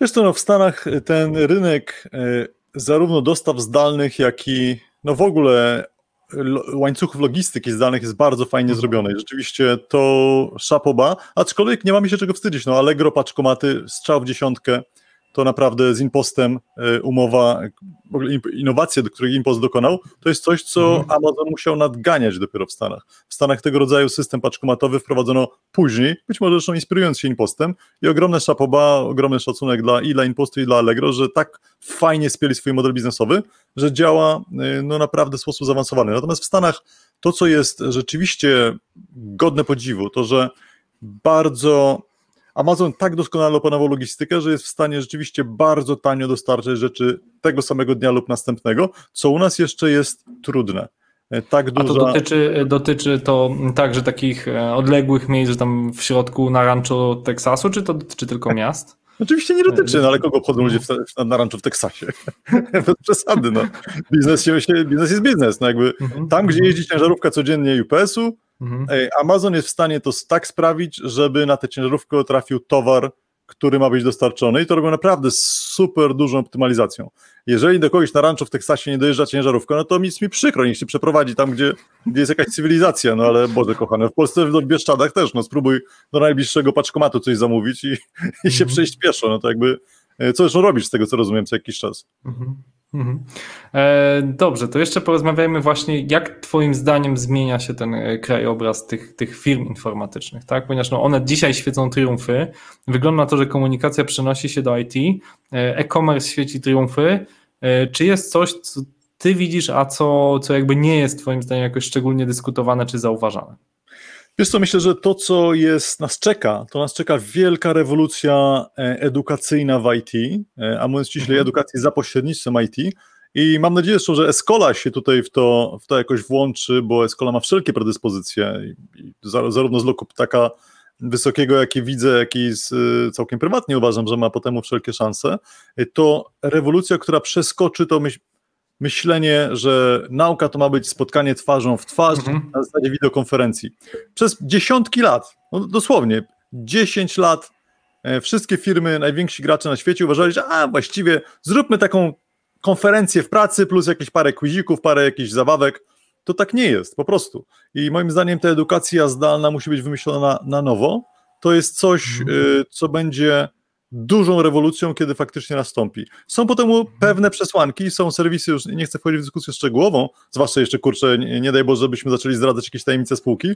[SPEAKER 3] Wiesz co, no w Stanach ten rynek zarówno dostaw zdalnych, jak i no w ogóle łańcuchów logistyki zdalnych jest bardzo fajnie mhm. zrobione rzeczywiście to szapoba, aczkolwiek nie mamy się czego wstydzić, no Allegro, paczkomaty, strzał w dziesiątkę, to naprawdę z Impostem e, umowa, innowacje, do których Impost dokonał, to jest coś, co mhm. Amazon musiał nadganiać dopiero w Stanach. W Stanach tego rodzaju system paczkomatowy wprowadzono później, być może zresztą inspirując się Impostem i ogromne szapoba, ogromny szacunek dla i dla Impostu i dla Allegro, że tak fajnie spieli swój model biznesowy, że działa e, no naprawdę w sposób zaawansowany. Natomiast w Stanach to, co jest rzeczywiście godne podziwu, to że bardzo Amazon tak doskonale opanował logistykę, że jest w stanie rzeczywiście bardzo tanio dostarczać rzeczy tego samego dnia lub następnego, co u nas jeszcze jest trudne.
[SPEAKER 2] E, tak duża... A to dotyczy, dotyczy to także takich e, odległych miejsc, że tam w środku na rancho Teksasu, czy to dotyczy tylko miast?
[SPEAKER 3] Oczywiście nie dotyczy, no ale kogo obchodzą ludzie w, na rancho w Teksasie? *laughs* Bez przesady, no. Biznes, się, biznes jest biznes, no jakby mhm. tam, gdzie jeździ ciężarówka codziennie UPS-u, Mhm. Amazon jest w stanie to tak sprawić, żeby na tę ciężarówkę trafił towar, który ma być dostarczony i to robią naprawdę super dużą optymalizacją. Jeżeli do kogoś na ranczu w Teksasie nie dojeżdża ciężarówka, no to nic mi przykro, niech się przeprowadzi tam, gdzie, gdzie jest jakaś cywilizacja, no ale Boże kochane, w Polsce w Bieszczadach też, no spróbuj do najbliższego paczkomatu coś zamówić i, i się mhm. przejść pieszo, no to jakby, e, co zresztą robisz z tego, co rozumiem, co jakiś czas. Mhm.
[SPEAKER 2] Mhm. E, dobrze, to jeszcze porozmawiajmy właśnie, jak Twoim zdaniem zmienia się ten e, krajobraz tych, tych firm informatycznych, tak? Ponieważ no, one dzisiaj świecą triumfy. Wygląda na to, że komunikacja przenosi się do IT, e, e-commerce świeci triumfy. Czy jest coś, co Ty widzisz, a co, co jakby nie jest Twoim zdaniem jakoś szczególnie dyskutowane czy zauważane?
[SPEAKER 3] Wiesz co, myślę, że to, co jest, nas czeka, to nas czeka wielka rewolucja e, edukacyjna w IT, e, a mówiąc ściślej, mhm. edukacji za pośrednictwem IT. I mam nadzieję, że Escola się tutaj w to, w to jakoś włączy, bo Escola ma wszelkie predyspozycje, zarówno z loku ptaka wysokiego, jaki widzę, jak i z, e, całkiem prywatnie uważam, że ma potem wszelkie szanse. To rewolucja, która przeskoczy to, myśl, myślenie, że nauka to ma być spotkanie twarzą w twarz mhm. na zasadzie wideokonferencji. Przez dziesiątki lat, no dosłownie 10 lat, e, wszystkie firmy, najwięksi gracze na świecie uważali, że a właściwie zróbmy taką konferencję w pracy plus jakieś parę quizików, parę jakichś zabawek. To tak nie jest, po prostu. I moim zdaniem ta edukacja zdalna musi być wymyślona na, na nowo. To jest coś, mhm. y, co będzie dużą rewolucją, kiedy faktycznie nastąpi. Są potem pewne przesłanki, są serwisy, już nie chcę wchodzić w dyskusję szczegółową, zwłaszcza jeszcze, kurczę, nie, nie daj Boże, żebyśmy zaczęli zdradzać jakieś tajemnice spółki.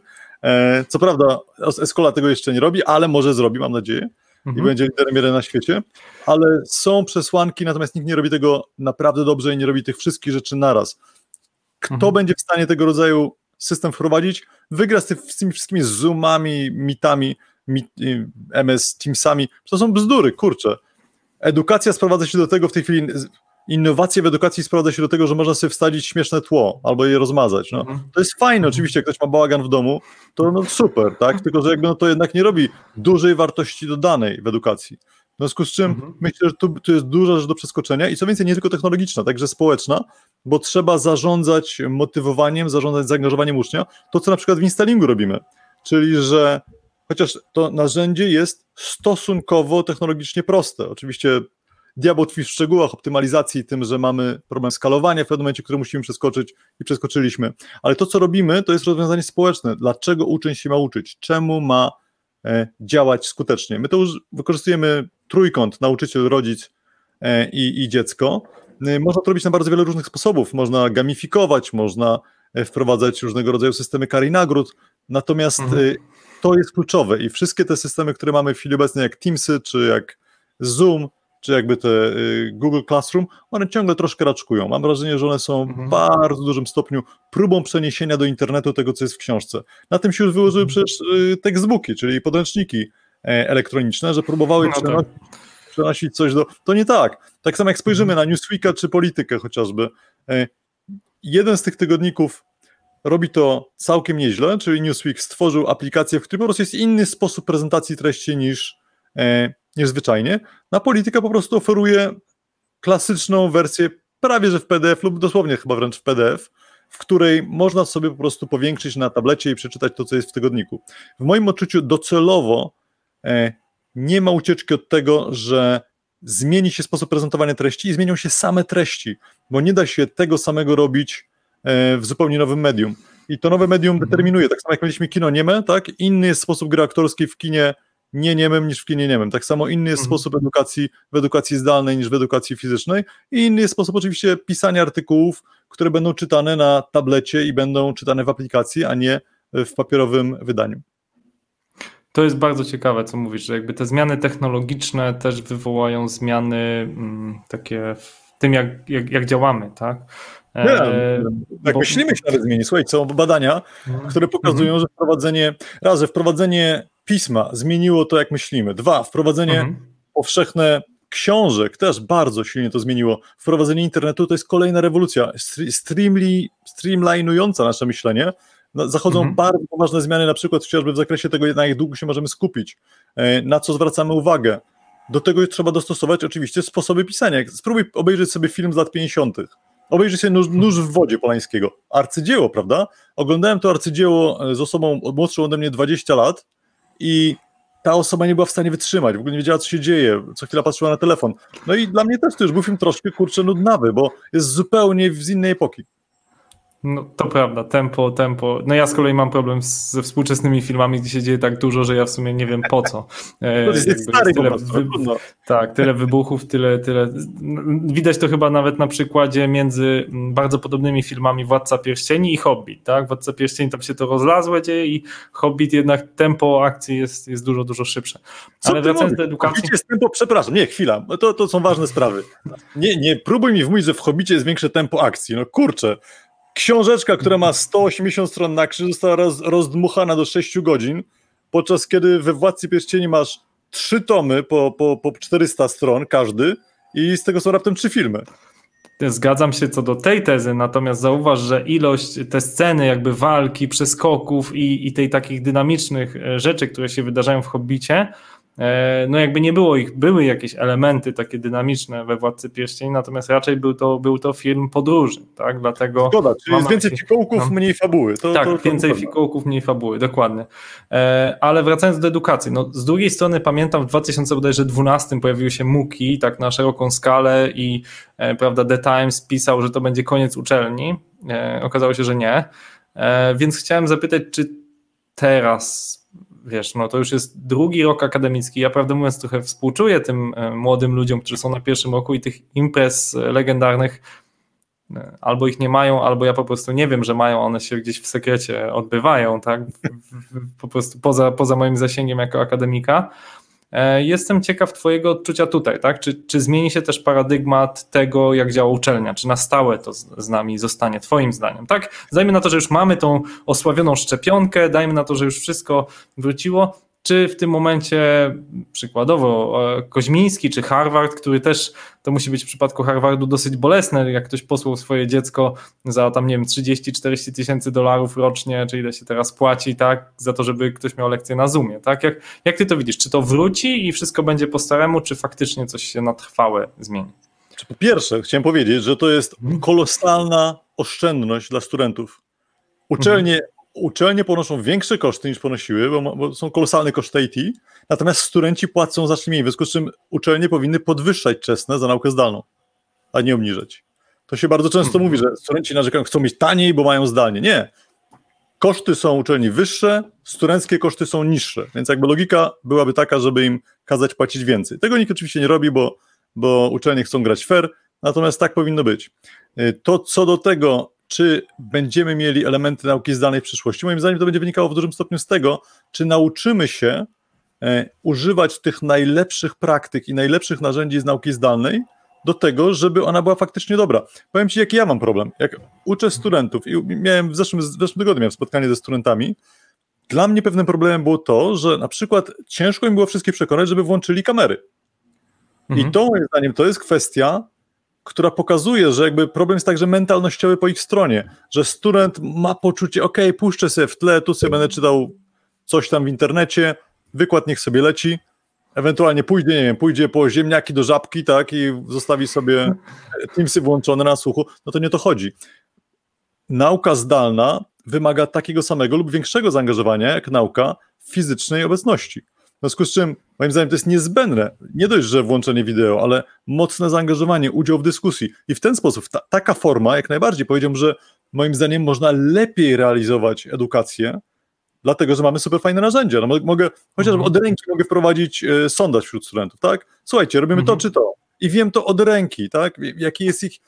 [SPEAKER 3] E, co prawda Escola tego jeszcze nie robi, ale może zrobi, mam nadzieję, mhm. i będzie liderem jeden na świecie, ale są przesłanki, natomiast nikt nie robi tego naprawdę dobrze i nie robi tych wszystkich rzeczy naraz. Kto mhm. będzie w stanie tego rodzaju system wprowadzić, wygra z, z tymi wszystkimi zoomami, mitami, MS Teamsami, to są bzdury, kurczę. Edukacja sprowadza się do tego w tej chwili, innowacje w edukacji sprowadza się do tego, że można sobie wstawić śmieszne tło albo je rozmazać. No. Mhm. To jest fajne, mhm. oczywiście, jak ktoś ma bałagan w domu, to no super, tak? Tylko, że jakby no to jednak nie robi dużej wartości dodanej w edukacji. W związku z czym mhm. myślę, że tu, tu jest duża rzecz do przeskoczenia i co więcej, nie tylko technologiczna, także społeczna, bo trzeba zarządzać motywowaniem, zarządzać zaangażowaniem ucznia, to co na przykład w installingu robimy, czyli że chociaż to narzędzie jest stosunkowo technologicznie proste. Oczywiście diabeł tkwi w szczegółach optymalizacji, tym, że mamy problem skalowania w pewnym momencie, który musimy przeskoczyć i przeskoczyliśmy. Ale to, co robimy, to jest rozwiązanie społeczne. Dlaczego uczeń się ma uczyć? Czemu ma e, działać skutecznie? My to już wykorzystujemy trójkąt, nauczyciel, rodzic e, i, i dziecko. E, można to robić na bardzo wiele różnych sposobów. Można gamifikować, można wprowadzać różnego rodzaju systemy kar i nagród. Natomiast mhm. To jest kluczowe i wszystkie te systemy, które mamy w chwili obecnej, jak Teamsy, czy jak Zoom, czy jakby te y, Google Classroom, one ciągle troszkę raczkują. Mam wrażenie, że one są w mhm. bardzo dużym stopniu próbą przeniesienia do internetu tego, co jest w książce. Na tym się już wyłożyły mhm. przecież y, textbooki, czyli podręczniki e, elektroniczne, że próbowały no przenosić, przenosić coś do... To nie tak. Tak samo jak spojrzymy mhm. na Newsweeka czy Politykę chociażby. E, jeden z tych tygodników robi to całkiem nieźle, czyli Newsweek stworzył aplikację, w której po prostu jest inny sposób prezentacji treści niż, e, niż. Na politykę po prostu oferuje klasyczną wersję prawie że w PDF lub dosłownie chyba wręcz w PDF, w której można sobie po prostu powiększyć na tablecie i przeczytać to, co jest w tygodniku. W moim odczuciu docelowo e, nie ma ucieczki od tego, że zmieni się sposób prezentowania treści i zmienią się same treści, bo nie da się tego samego robić w zupełnie nowym medium. I to nowe medium mhm. determinuje, tak samo jak mieliśmy kino nieme, tak? Inny jest sposób gry aktorskiej w kinie nie niemym niż w kinie niemym. Tak samo inny jest mhm. sposób edukacji w edukacji zdalnej niż w edukacji fizycznej i inny jest sposób oczywiście pisania artykułów, które będą czytane na tablecie i będą czytane w aplikacji, a nie w papierowym wydaniu.
[SPEAKER 2] To jest bardzo ciekawe, co mówisz, że jakby te zmiany technologiczne też wywołają zmiany mm, takie w tym, jak, jak, jak działamy, tak?
[SPEAKER 3] Nie, e, tak bo... myślimy się nawet zmieni. Słuchaj, są badania, które pokazują, że wprowadzenie, raz, że wprowadzenie pisma zmieniło to, jak myślimy. Dwa, wprowadzenie mhm. powszechne książek też bardzo silnie to zmieniło. Wprowadzenie internetu to jest kolejna rewolucja, streamli, streamlinująca nasze myślenie. No, zachodzą mhm. bardzo poważne zmiany, na przykład chociażby w zakresie tego, na jak długo się możemy skupić, e, na co zwracamy uwagę. Do tego trzeba dostosować oczywiście sposoby pisania. Spróbuj obejrzeć sobie film z lat 50 Obejrzyj sobie nóż, nóż, w wodzie Polańskiego. Arcydzieło, prawda? Oglądałem to arcydzieło e, z osobą młodszą ode mnie 20 lat i ta osoba nie była w stanie wytrzymać, w ogóle nie wiedziała, co się dzieje, co chwila patrzyła na telefon. No i dla mnie też to już był film troszkę, kurczę, nudnawy, bo jest zupełnie z innej epoki.
[SPEAKER 2] No to prawda, tempo, tempo. No ja z kolei mam problem z, ze współczesnymi filmami, gdzie się dzieje tak dużo, że ja w sumie nie wiem po co. *laughs*
[SPEAKER 3] E, to jest stary tyle, wy,
[SPEAKER 2] Tak, tyle wybuchów, tyle, tyle. Widać to chyba nawet na przykładzie między bardzo podobnymi filmami Władca Pierścieni i Hobbit, tak? Władca Pierścieni tam się to rozlazłe dzieje i Hobbit jednak tempo akcji jest, jest dużo, dużo szybsze.
[SPEAKER 3] Co Ale wracając do edukacji... Jest tempo, przepraszam, nie, chwila, to, to są ważne sprawy. Nie, nie próbuj mi wmówić, że w Hobbicie jest większe tempo akcji, no kurczę. Książeczka, która ma 180 stron na krzyż, została roz, rozdmuchana do 6 godzin, podczas kiedy we Władcy Pierścieni masz trzy tomy po, po, po 400 stron każdy i z tego są raptem trzy filmy.
[SPEAKER 2] Zgadzam się co do tej tezy, natomiast zauważ, że ilość, te sceny jakby walki, przeskoków i, i tej takich dynamicznych e, rzeczy, które się wydarzają w Hobbicie, no jakby nie było ich, były jakieś elementy takie dynamiczne we Władcy Pierścieni, natomiast raczej był to, był to film podróży, tak, dlatego...
[SPEAKER 3] Zgoda, czyli jest więcej fikołków, no. mniej fabuły.
[SPEAKER 2] To, tak, to, to więcej fikołków, mniej fabuły, dokładnie. E, ale wracając do edukacji, no z drugiej strony pamiętam w 2012 pojawiły się MUKI, tak na szeroką skalę i e, prawda, The Times pisał, że to będzie koniec uczelni, okazało się, że nie, więc chciałem zapytać, czy teraz wiesz, no to już jest drugi rok akademicki. Ja prawdę mówiąc trochę współczuję tym e, młodym ludziom, którzy są na pierwszym roku i tych imprez legendarnych e, albo ich nie mają, albo ja po prostu nie wiem, że mają, one się gdzieś w sekrecie odbywają, tak? Po prostu poza, poza moim zasięgiem jako akademika. E, jestem ciekaw Twojego odczucia tutaj, tak? Czy, czy zmieni się też paradygmat tego, jak działa uczelnia? Czy na stałe to z, z nami zostanie, Twoim zdaniem, tak? Dajmy na to, że już mamy tą osławioną szczepionkę, dajmy na to, że już wszystko wróciło czy w tym momencie przykładowo e, Koźmiński czy Harvard, który też to musi być w przypadku Harvardu dosyć bolesne, jak ktoś posłał swoje dziecko za tam nie wiem 30-40 tysięcy dolarów rocznie, czy ile się teraz płaci, tak, za to, żeby ktoś miał lekcję na Zoomie, tak? Jak, jak ty to widzisz? Czy to wróci i wszystko będzie po staremu, czy faktycznie coś się na trwałe zmieni?
[SPEAKER 3] Po pierwsze, chciałem powiedzieć, że to jest mhm. kolosalna oszczędność dla studentów. Uczelnie mhm uczelnie ponoszą większe koszty niż ponosiły, bo, bo, są kolosalne koszty IT, natomiast studenci płacą znacznie mniej, w związku z czym uczelnie powinny podwyższać czesne za naukę zdalną, a nie obniżać. To się bardzo często mówi, że studenci narzekają, chcą mieć taniej, bo mają zdalnie. Nie. Koszty są uczelni wyższe, studenckie koszty są niższe, więc jakby logika byłaby taka, żeby im kazać płacić więcej. Tego nikt oczywiście nie robi, bo, bo uczelnie chcą grać fair, natomiast tak powinno być. To co do tego, czy będziemy mieli elementy nauki zdalnej w przyszłości. Moim zdaniem to będzie wynikało w dużym stopniu z tego, czy nauczymy się e, używać tych najlepszych praktyk i najlepszych narzędzi z nauki zdalnej do tego, żeby ona była faktycznie dobra. Powiem Ci, jaki ja mam problem. Jak uczę studentów i miałem w zeszłym, w zeszłym tygodniu miałem spotkanie ze studentami, dla mnie pewnym problemem było to, że na przykład ciężko im było wszystkich przekonać, żeby włączyli kamery. Mhm. I to moim zdaniem to jest kwestia która pokazuje, że jakby problem jest także mentalnościowy po ich stronie, że student ma poczucie, ok, puszczę sobie w tle, tu sobie będę czytał coś tam w internecie, wykład niech sobie leci, ewentualnie pójdzie, nie wiem, pójdzie po ziemniaki do żabki, tak, i zostawi sobie Teamsy włączone na słuchu, no to nie to chodzi. Nauka zdalna wymaga takiego samego lub większego zaangażowania jak nauka fizycznej obecności. W związku z czym, moim zdaniem, to jest niezbędne. Nie dość, że włączenie wideo, ale mocne zaangażowanie, udział w dyskusji. I w ten sposób, ta, taka forma, jak najbardziej powiedziałbym, że moim zdaniem można lepiej realizować edukację, dlatego że mamy super fajne narzędzia. No, mogę, chociażby mhm. od ręki mogę wprowadzić e, sondaż wśród studentów, tak? Słuchajcie, robimy mhm. to czy to. I wiem to od ręki, tak? Jaki jest ich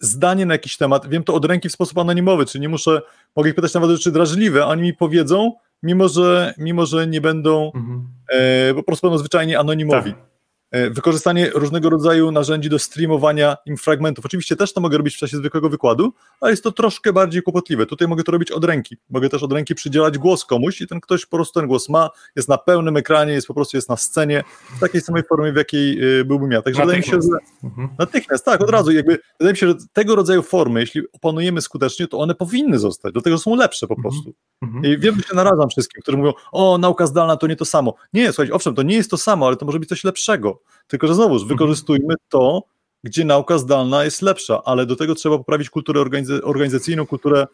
[SPEAKER 3] zdanie na jakiś temat, wiem to od ręki w sposób anonimowy, czyli nie muszę, mogę ich pytać nawet, czy drażliwe, a oni mi powiedzą, mimo że, mimo że nie będą, mhm. e, po prostu będą zwyczajnie anonimowi. Tak. E, wykorzystanie różnego rodzaju narzędzi do streamowania im fragmentów. Oczywiście też to mogę robić w czasie zwykłego wykładu, ale jest to troszkę bardziej kłopotliwe. Tutaj mogę to robić od ręki. Mogę też od ręki przydzielać głos komuś i ten ktoś po prostu ten głos ma, jest na pełnym ekranie, jest po prostu jest na scenie, w takiej samej formie, w jakiej y, byłbym ja. Także wydaje mi się, że mhm. natychmiast, tak, od razu. Jakby, wydaje mi się, że tego rodzaju formy, jeśli opanujemy skutecznie, to one powinny zostać, dlatego są lepsze po mhm. prostu. Mhm. I wiem, że się narażam wszystkim, którzy mówią, o, nauka zdalna to nie to samo. Nie, słuchajcie, owszem, to nie jest to samo, ale to może być coś lepszego. Tylko, że znowuż mhm. wykorzystujmy to, gdzie nauka zdalna jest lepsza, ale do tego trzeba poprawić kulturę organizacyjną, kulturę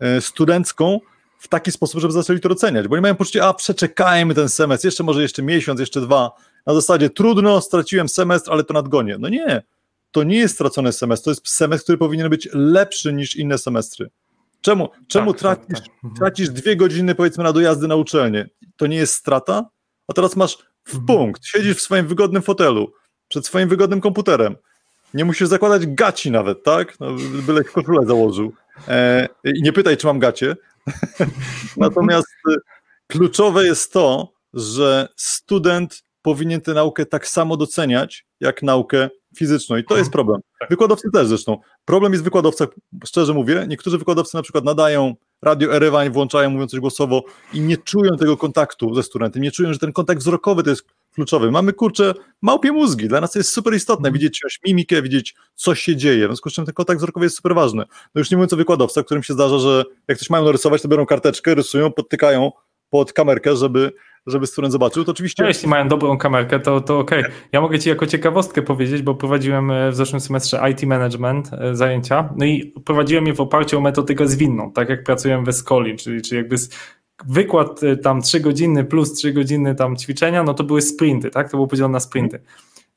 [SPEAKER 3] e, studencką w taki sposób, żeby zaczęli to doceniać, bo nie mają poczucia, a przeczekajmy ten semestr, jeszcze może jeszcze miesiąc, jeszcze dwa, na zasadzie trudno, straciłem semestr, ale to nadgonię. No nie, to nie jest stracony semestr, to jest semestr, który powinien być lepszy niż inne semestry. Czemu, czemu tak, tracisz, tak, tak. Tracisz dwie godziny powiedzmy na dojazdy na uczelnię? To nie jest strata? A teraz masz w punkt. Siedzisz w swoim wygodnym fotelu, przed swoim wygodnym komputerem. Nie musisz zakładać gaci nawet, tak? No, byle koszulę założył. E, I nie pytaj, czy mam gacie. *laughs* Natomiast e, kluczowe jest to, że student powinien tę naukę tak samo doceniać, jak naukę fizyczną. I to jest problem. Tak. Wykładowcy też zresztą. Problem jest w wykładowcach, szczerze mówię. Niektórzy wykładowcy na przykład nadają radio Erewań, włączają, mówią coś głosowo i nie czują tego kontaktu ze studentem, nie czują, że ten kontakt wzrokowy to jest kluczowy. Mamy, kurczę, małpie mózgi, dla nas to jest super istotne, mm. widzieć jakąś mimikę, widzieć, co się dzieje, w związku z czym ten kontakt wzrokowy jest super ważny. No już nie mówiąc o wykładowcach, którym się zdarza, że jak coś mają narysować, to biorą karteczkę, rysują, podtykają pod kamerkę, żeby, żeby student zobaczył, to oczywiście...
[SPEAKER 2] No, jeśli mają dobrą kamerkę, to, to okej. Okay. Ja mogę Ci jako ciekawostkę powiedzieć, bo prowadziłem e, w zeszłym semestrze IT Management e, zajęcia, no i prowadziłem je w oparciu o metodykę zwinną, tak jak pracuję w Escoli, czyli, czyli jakby wykład e, tam 3 godziny plus 3 godziny tam ćwiczenia, no to były sprinty, tak? To było podzielone na sprinty.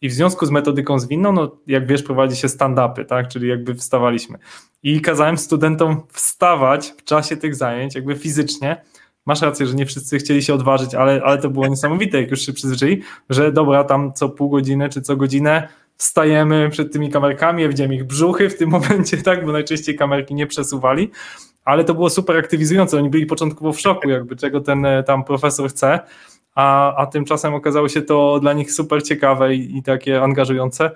[SPEAKER 2] I w związku z metodyką zwinną, no jak wiesz, prowadzi się stand-upy, tak? Czyli jakby wstawaliśmy. I kazałem studentom wstawać w czasie tych zajęć, jakby fizycznie. Masz rację, że nie wszyscy chcieli się odważyć, ale, ale to było niesamowite, jak już się przyzwyczaili, że dobra, tam co pół godziny czy co godzinę wstajemy przed tymi kamerkami, ja widziałem ich brzuchy w tym *laughs* momencie, tak, bo najczęściej kamerki nie przesuwali, ale to było super aktywizujące. Oni byli początkowo w szoku, jakby czego ten e, tam profesor chce, a, a tymczasem okazało się to dla nich super ciekawe i, i takie angażujące.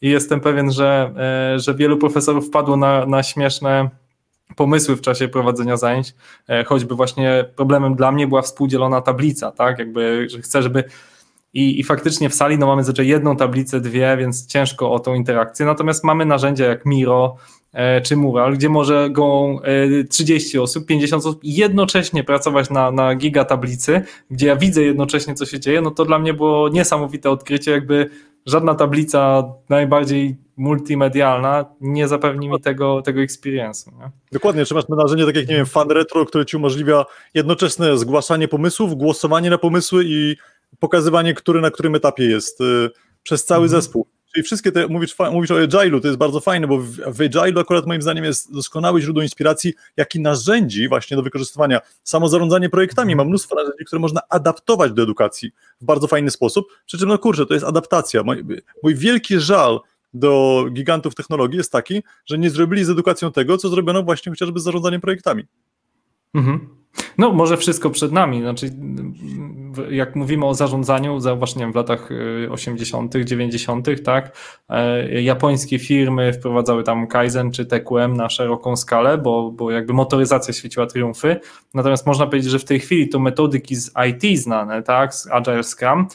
[SPEAKER 2] I jestem pewien, że, e, że wielu profesorów wpadło na, na śmieszne pomysły w czasie prowadzenia zajęć, e, choćby właśnie problemem dla mnie była współdzielona tablica, tak, jakby, że chcę, żeby i, I faktycznie w sali no, mamy zazwyczaj jedną tablicę, dwie, więc ciężko o tą interakcję. Natomiast mamy narzędzia jak Miro e, czy Mural, gdzie może go e, 30 osób, 50 osób jednocześnie pracować na, na giga tablicy, gdzie ja widzę jednocześnie, co się dzieje. No to dla mnie było niesamowite odkrycie, jakby żadna tablica najbardziej multimedialna nie zapewni mi tego, tego experience'u. Nie?
[SPEAKER 3] Dokładnie, czy masz narzędzie tak jak, nie wiem, fan retro, które ci umożliwia jednoczesne zgłaszanie pomysłów, głosowanie na pomysły i pokazywanie, który na którym etapie jest y, przez cały mhm. zespół. Czyli wszystkie te, mówisz, mówisz o Agile'u, to jest bardzo fajne, bo w, w Agile'u akurat moim zdaniem jest doskonały źródło inspiracji, jak i narzędzi właśnie do wykorzystywania. Samo zarządzanie projektami ma mnóstwo narzędzi, które można adaptować do edukacji w bardzo fajny sposób, przy czym no kurczę, to jest adaptacja. Mój, mój wielki żal do gigantów technologii jest taki, że nie zrobili z edukacją tego, co zrobiono właśnie chociażby z zarządzaniem projektami.
[SPEAKER 2] Mhm. No, może wszystko przed nami. Znaczy, jak mówimy o zarządzaniu, zauważ, w latach 80., y, 90., tak, e, japońskie firmy wprowadzały tam Kaizen czy TQM na szeroką skalę, bo, bo jakby motoryzacja świeciła triumfy. Natomiast można powiedzieć, że w tej chwili to metodyki z IT znane, tak, z Agile Scrum,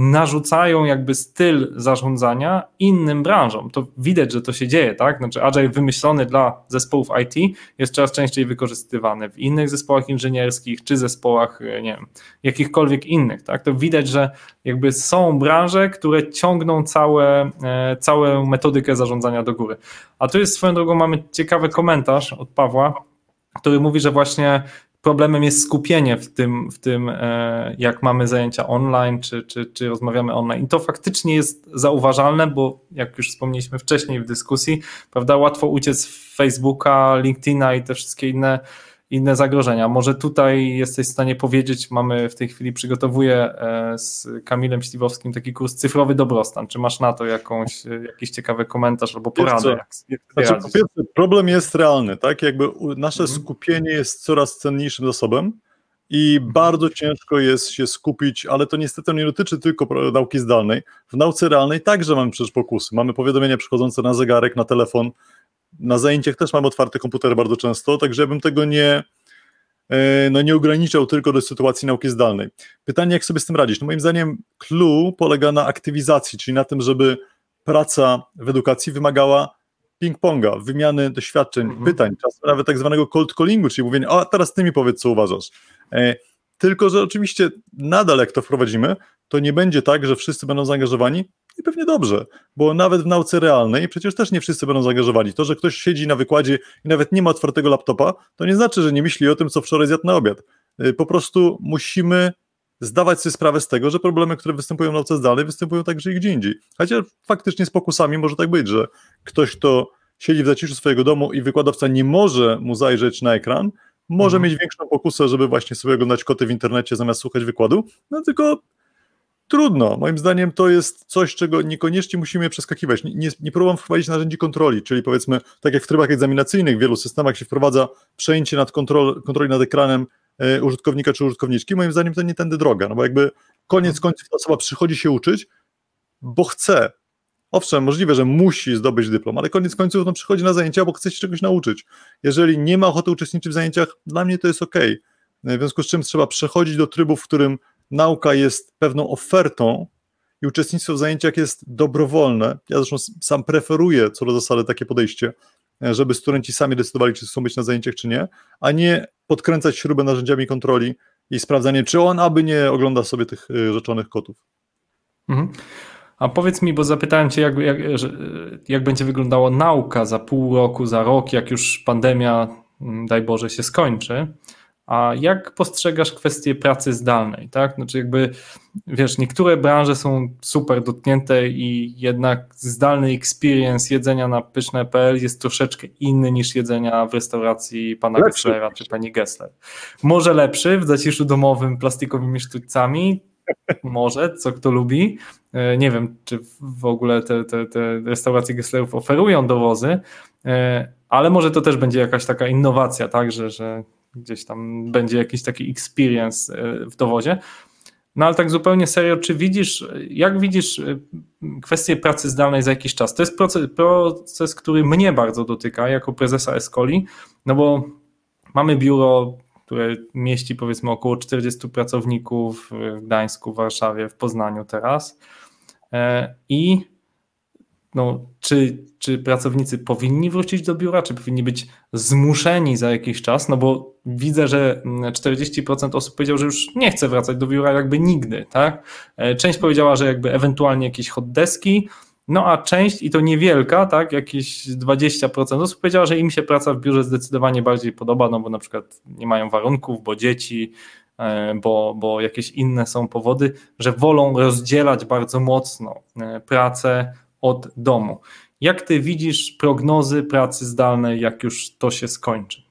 [SPEAKER 2] narzucają jakby styl zarządzania innym branżom. To widać, że to się dzieje, tak? Znaczy Agile wymyślony dla zespołów IT jest coraz częściej wykorzystywany w innych zespołach inżynierskich czy zespołach, e, nie wiem, jakichkolwiek innych, tak? To widać, że jakby są branże, które ciągną całe, e, całą metodykę zarządzania do góry. A tu jest swoją drogą mamy ciekawy komentarz od Pawła, który mówi, że właśnie problemem jest skupienie w tym, w tym e, jak mamy zajęcia online, czy, czy, czy rozmawiamy online. I to faktycznie jest zauważalne, bo jak już wspomnieliśmy wcześniej w dyskusji, prawda, łatwo uciec w Facebooka, LinkedIna i te wszystkie inne inne zagrożenia. Może tutaj jesteś w stanie powiedzieć, mamy w tej chwili, przygotowuję e, z Kamilem Śliwowskim taki kurs Cyfrowy Dobrostan. Czy masz na to jakąś, e, jakiś ciekawy komentarz albo poradę? Jak,
[SPEAKER 3] jak znaczy, po pierwsze, problem jest realny, tak? Jakby nasze mhm. skupienie jest coraz cenniejszym zasobem i bardzo ciężko jest się skupić, ale to niestety nie dotyczy tylko nauki zdalnej. W nauce realnej także mamy przecież pokusy. Mamy powiadomienia przychodzące na zegarek, na telefon, na zajęciach też mam otwarte komputery bardzo często, także ja bym tego nie, e, no nie ograniczał tylko do sytuacji nauki zdalnej. Pytanie, jak sobie z tym radzić? No moim zdaniem clue polega na aktywizacji, czyli na tym, żeby praca w edukacji wymagała ping-ponga, wymiany doświadczeń, mhm. pytań, czasem nawet tak zwanego cold callingu, czyli mówienia, a teraz ty mi powiedz, co uważasz. E, tylko, że oczywiście nadal jak to wprowadzimy, to nie będzie tak, że wszyscy będą zaangażowani, i pewnie dobrze, bo nawet w nauce realnej przecież też nie wszyscy będą zaangażowani. To, że ktoś siedzi na wykładzie i nawet nie ma otwartego laptopa, to nie znaczy, że nie myśli o tym, co wczoraj zjadł na obiad. Y, po prostu musimy zdawać sobie sprawę z tego, że problemy, które występują w nauce zdalnej, występują także i gdzie indziej. Chociaż faktycznie z pokusami może tak być, że ktoś, kto siedzi w zaciszu swojego domu i wykładowca nie może mu zajrzeć na ekran, może mhm. mieć większą pokusę, żeby właśnie sobie oglądać koty w internecie zamiast słuchać wykładu, no tylko Trudno. Moim zdaniem to jest coś, czego niekoniecznie musimy przeskakiwać. Nie, nie, nie próbowałem wprowadzić narzędzi kontroli, czyli powiedzmy, tak jak w trybach egzaminacyjnych w wielu systemach się wprowadza przejęcie nad kontrol, kontroli nad ekranem e, użytkownika czy użytkowniczki, moim zdaniem to nie tędy droga, no bo jakby koniec końców ta osoba przychodzi się uczyć, bo chce. Owszem, możliwe, że musi zdobyć dyplom, ale koniec końców no, przychodzi na zajęcia, bo chce się czegoś nauczyć. Jeżeli nie ma ochoty uczestniczyć w zajęciach, dla mnie to jest ok. W związku z czym trzeba przechodzić do trybu, w którym nauka jest pewną ofertą i uczestnictwo w zajęciach jest dobrowolne. Ja zresztą sam preferuję co do zasady takie podejście, e, żeby studenci sami decydowali, czy chcą być na zajęciach, czy nie, a nie podkręcać śrubę narzędziami kontroli i sprawdzanie, czy on aby nie ogląda sobie tych rzeczonych kotów.
[SPEAKER 2] Mhm. A powiedz mi, bo zapytałem Cię, jak, jak, jak będzie wyglądała nauka za pół roku, za rok, jak już pandemia, daj Boże, się skończy. A jak postrzegasz kwestię pracy zdalnej, tak? Znaczy jakby, wiesz, niektóre branże są super dotknięte i jednak zdalny experience jedzenia na pyszne.pl jest troszeczkę inny niż jedzenia w restauracji pana lepszy. Gesslera czy pani Gessler. Może lepszy w zaciszu domowym plastikowymi sztućcami, może, co kto lubi. E, nie wiem, czy w ogóle te, te, te restauracje Gesslerów oferują dowozy, e, ale może to też będzie jakaś taka innowacja, tak, że, że gdzieś tam będzie jakiś taki experience e, w dowozie. No ale tak zupełnie serio, czy widzisz, jak widzisz kwestię pracy zdalnej za jakiś czas? To jest proces, proces który mnie bardzo dotyka jako prezesa Escoli, no bo mamy biuro które mieści powiedzmy około 40 pracowników w Gdańsku, w Warszawie, w Poznaniu teraz. E, I no, czy, czy pracownicy powinni wrócić do biura, czy powinni być zmuszeni za jakiś czas? No bo widzę, że 40% osób powiedział, że już nie chce wracać do biura jakby nigdy, tak? E, część powiedziała, że jakby ewentualnie jakieś hot deski, no a część, i to niewielka, tak, jakieś 20% osób powiedziała, że im się praca w biurze zdecydowanie bardziej podoba, no bo na przykład nie mają warunków, bo dzieci, e, bo, bo jakieś inne są powody, że wolą rozdzielać bardzo mocno e, pracę od domu. Jak ty widzisz prognozy pracy zdalnej, jak już to się skończy?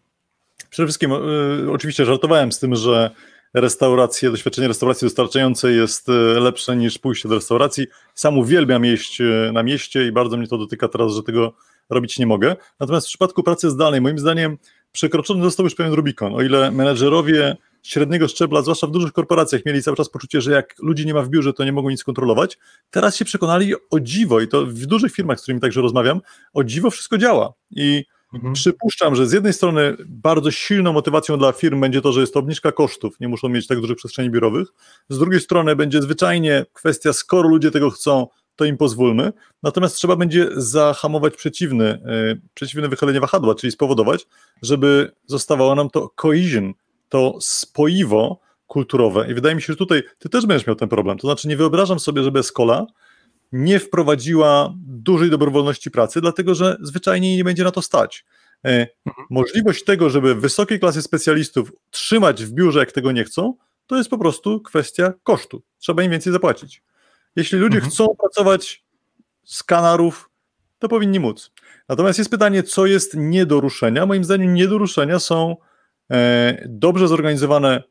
[SPEAKER 3] Przede wszystkim, y, oczywiście żartowałem z tym, że restauracje, doświadczenie restauracji dostarczającej jest e, lepsze niż pójście do restauracji. Sam uwielbiam jeść e, na mieście i bardzo mnie to dotyka teraz, że tego robić nie mogę. Natomiast w przypadku pracy zdalnej, moim zdaniem, przekroczony został już pewien Rubikon. O ile menedżerowie średniego szczebla, zwłaszcza w dużych korporacjach, mieli cały czas poczucie, że jak ludzi nie ma w biurze, to nie mogą nic kontrolować, teraz się przekonali o dziwo i to w dużych firmach, z którymi także rozmawiam, o dziwo wszystko działa. I Mhm. Przypuszczam, że z jednej strony bardzo silną motywacją dla firm będzie to, że jest to obniżka kosztów, nie muszą mieć tak dużych przestrzeni biurowych. Z drugiej strony będzie zwyczajnie kwestia, skoro ludzie tego chcą, to im pozwólmy. Natomiast trzeba będzie zahamować przeciwny, yy, przeciwne wychylenie wahadła, czyli spowodować, żeby zostawało nam to cohesion, to spoiwo kulturowe. I wydaje mi się, że tutaj ty też będziesz miał ten problem. To znaczy, nie wyobrażam sobie, że bez kola nie wprowadziła dużej dobrowolności pracy, dlatego że zwyczajnie nie będzie na to stać. E, mhm. Możliwość tego, żeby wysokiej klasy specjalistów trzymać w biurze, jak tego nie chcą, to jest po prostu kwestia kosztu. Trzeba im więcej zapłacić. Jeśli ludzie mhm. chcą pracować z kanarów, to powinni móc. Natomiast jest pytanie, co jest nie do ruszenia. Moim zdaniem nie do ruszenia są dobrze zorganizowane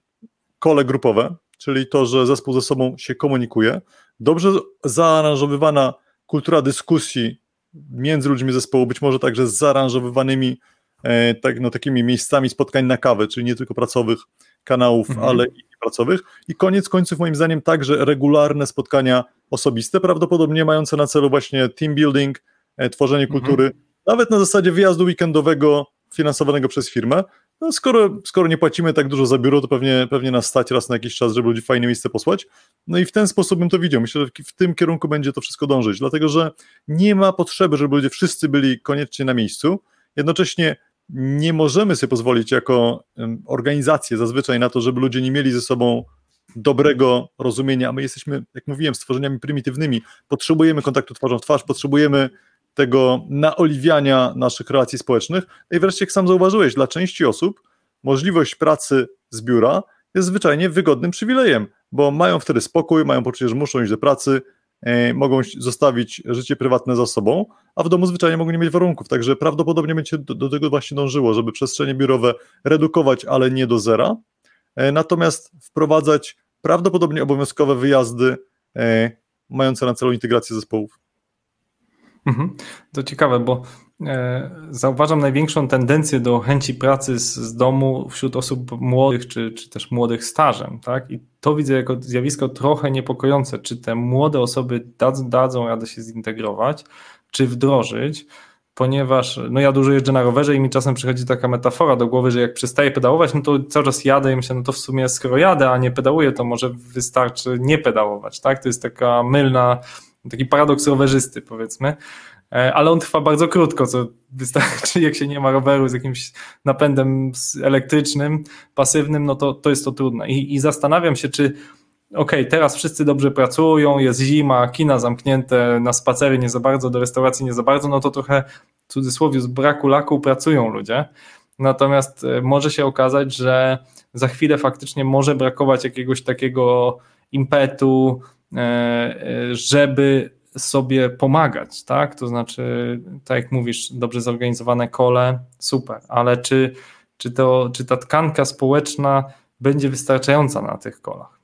[SPEAKER 3] kole grupowe, czyli to, że zespół ze sobą się komunikuje, dobrze zaaranżowywana kultura dyskusji między ludźmi zespołu, być może także z zaaranżowywanymi e, tak, no, takimi miejscami spotkań na kawę, czyli nie tylko pracowych kanałów, mhm. ale i pracowych. I koniec końców, moim zdaniem, także regularne spotkania osobiste, prawdopodobnie mające na celu właśnie team building, e, tworzenie mhm. kultury, nawet na zasadzie wyjazdu weekendowego finansowanego przez firmę, no skoro, skoro nie płacimy tak dużo za biuro, to pewnie, pewnie nas stać raz na jakiś czas, żeby ludzi fajne miejsce posłać. No i w ten sposób bym to widział. Myślę, że w tym kierunku będzie to wszystko dążyć, dlatego że nie ma potrzeby, żeby ludzie wszyscy byli koniecznie na miejscu. Jednocześnie nie możemy sobie pozwolić jako organizacje zazwyczaj na to, żeby ludzie nie mieli ze sobą dobrego rozumienia. My jesteśmy, jak mówiłem, stworzeniami prymitywnymi. Potrzebujemy kontaktu twarzą w twarz, potrzebujemy tego naoliwiania naszych relacji społecznych. No I wreszcie, jak sam zauważyłeś, dla części osób możliwość pracy z biura jest zwyczajnie wygodnym przywilejem, bo mają wtedy spokój, mają poczucie, że muszą iść do pracy, e, mogą zostawić życie prywatne za sobą, a w domu zwyczajnie mogą nie mieć warunków. Także prawdopodobnie będzie do, do tego właśnie dążyło, żeby przestrzenie biurowe redukować, ale nie do zera, e, natomiast wprowadzać prawdopodobnie obowiązkowe wyjazdy e, mające na celu integrację zespołów.
[SPEAKER 2] Mhm. To ciekawe, bo e, zauważam największą tendencję do chęci pracy z, z domu wśród osób młodych, czy, czy też młodych stażem. Tak? I to widzę jako zjawisko trochę niepokojące, czy te młode osoby dadzą, dadzą radę się zintegrować, czy wdrożyć, ponieważ no ja dużo jeżdżę na rowerze i mi czasem przychodzi taka metafora do głowy, że jak przestaję pedałować, no to cały czas jadę i myślę, no to w sumie skoro jadę, a nie pedałuję, to może wystarczy nie pedałować, tak? To jest taka mylna taki paradoks rowerzysty, powiedzmy. e, ale on trwa bardzo krótko, co wystarczy, *laughs* jak się nie ma roweru z jakimś napędem elektrycznym, pasywnym, no to, to jest to trudne. I, i zastanawiam się, czy ok, teraz wszyscy dobrze pracują, jest zima, kina zamknięte, na spacery nie za bardzo, do restauracji nie za bardzo, no to trochę w cudzysłowie z braku laku pracują ludzie. Natomiast e, może się okazać, że za chwilę faktycznie może brakować jakiegoś takiego impetu, żeby sobie pomagać, tak? To znaczy, tak jak mówisz, dobrze zorganizowane kole, super, ale czy, czy, to, czy ta tkanka społeczna będzie wystarczająca na tych kolach?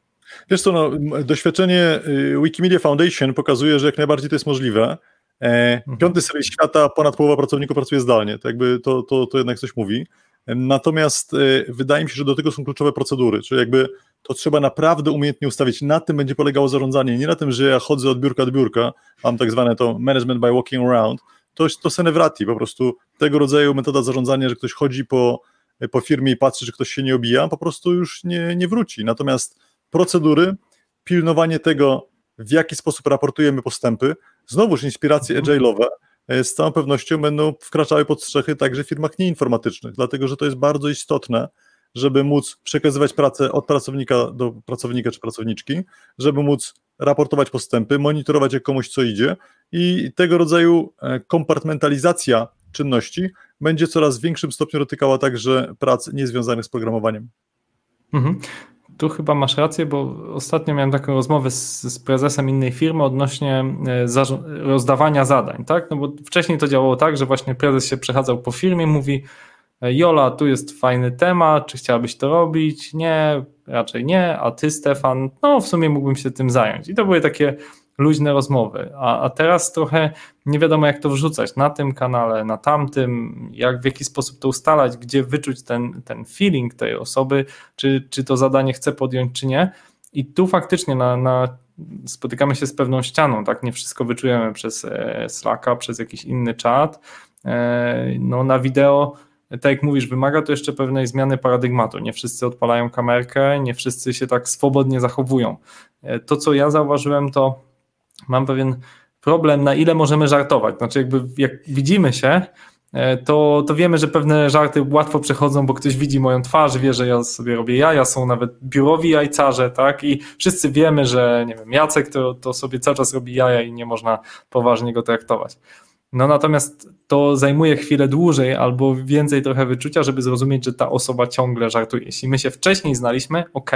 [SPEAKER 3] Wiesz co, no, doświadczenie y, Wikimedia Foundation pokazuje, że jak najbardziej to jest możliwe. E, mhm. Piąty serwis świata, ponad połowa pracowników pracuje zdalnie, to, jakby to, to, to jednak coś mówi. Natomiast y, wydaje mi się, że do tego są kluczowe procedury, czyli jakby to trzeba naprawdę umiejętnie ustawić. Na tym będzie polegało zarządzanie, nie na tym, że ja chodzę od biurka do biurka, mam tak zwane to management by walking around, to to senevrati, po prostu tego rodzaju metoda zarządzania, że ktoś chodzi po, po firmie i patrzy, czy ktoś się nie obija, po prostu już nie, nie wróci. Natomiast procedury, pilnowanie tego, w jaki sposób raportujemy postępy, znowuż inspiracje mhm. agile'owe, e, z całą pewnością będą wkraczały pod strzechy także w firmach nieinformatycznych, dlatego że to jest bardzo istotne, żeby móc przekazywać pracę od pracownika do pracownika czy pracowniczki, żeby móc raportować postępy, monitorować jak komuś co idzie i tego rodzaju e, kompartmentalizacja czynności będzie coraz w większym stopniu dotykała także prac niezwiązanych z programowaniem.
[SPEAKER 2] Mhm. Tu chyba masz rację, bo ostatnio miałem taką rozmowę z, z prezesem innej firmy odnośnie e, rozdawania zadań, tak? No bo wcześniej to działało tak, że właśnie prezes się przechadzał po firmie, mówi Jola, tu jest fajny temat, czy chciałabyś to robić? Nie, raczej nie, a ty Stefan, no w sumie mógłbym się tym zająć. I to były takie luźne rozmowy, a, a teraz trochę nie wiadomo jak to wrzucać na tym kanale, na tamtym, jak w jaki sposób to ustalać, gdzie wyczuć ten, ten feeling tej osoby, czy, czy to zadanie chce podjąć, czy nie. I tu faktycznie na, na spotykamy się z pewną ścianą, tak? Nie wszystko wyczujemy przez e, Slacka, przez jakiś inny czat. E, no, na wideo tak jak mówisz, wymaga to jeszcze pewnej zmiany paradygmatu. Nie wszyscy odpalają kamerkę, nie wszyscy się tak swobodnie zachowują. E, to, co ja zauważyłem, to mam pewien problem, na ile możemy żartować. Znaczy, jakby jak widzimy się, e, to, to wiemy, że pewne żarty łatwo przechodzą, bo ktoś widzi moją twarz, wie, że ja sobie robię jaja, są nawet biurowi jajcarze, tak? I wszyscy wiemy, że nie wiem, Jacek to, to sobie cały czas robi jaja i nie można poważnie go traktować. No natomiast to zajmuje chwilę dłużej albo więcej trochę wyczucia, żeby zrozumieć, że ta osoba ciągle żartuje. Jeśli my się wcześniej znaliśmy, ok,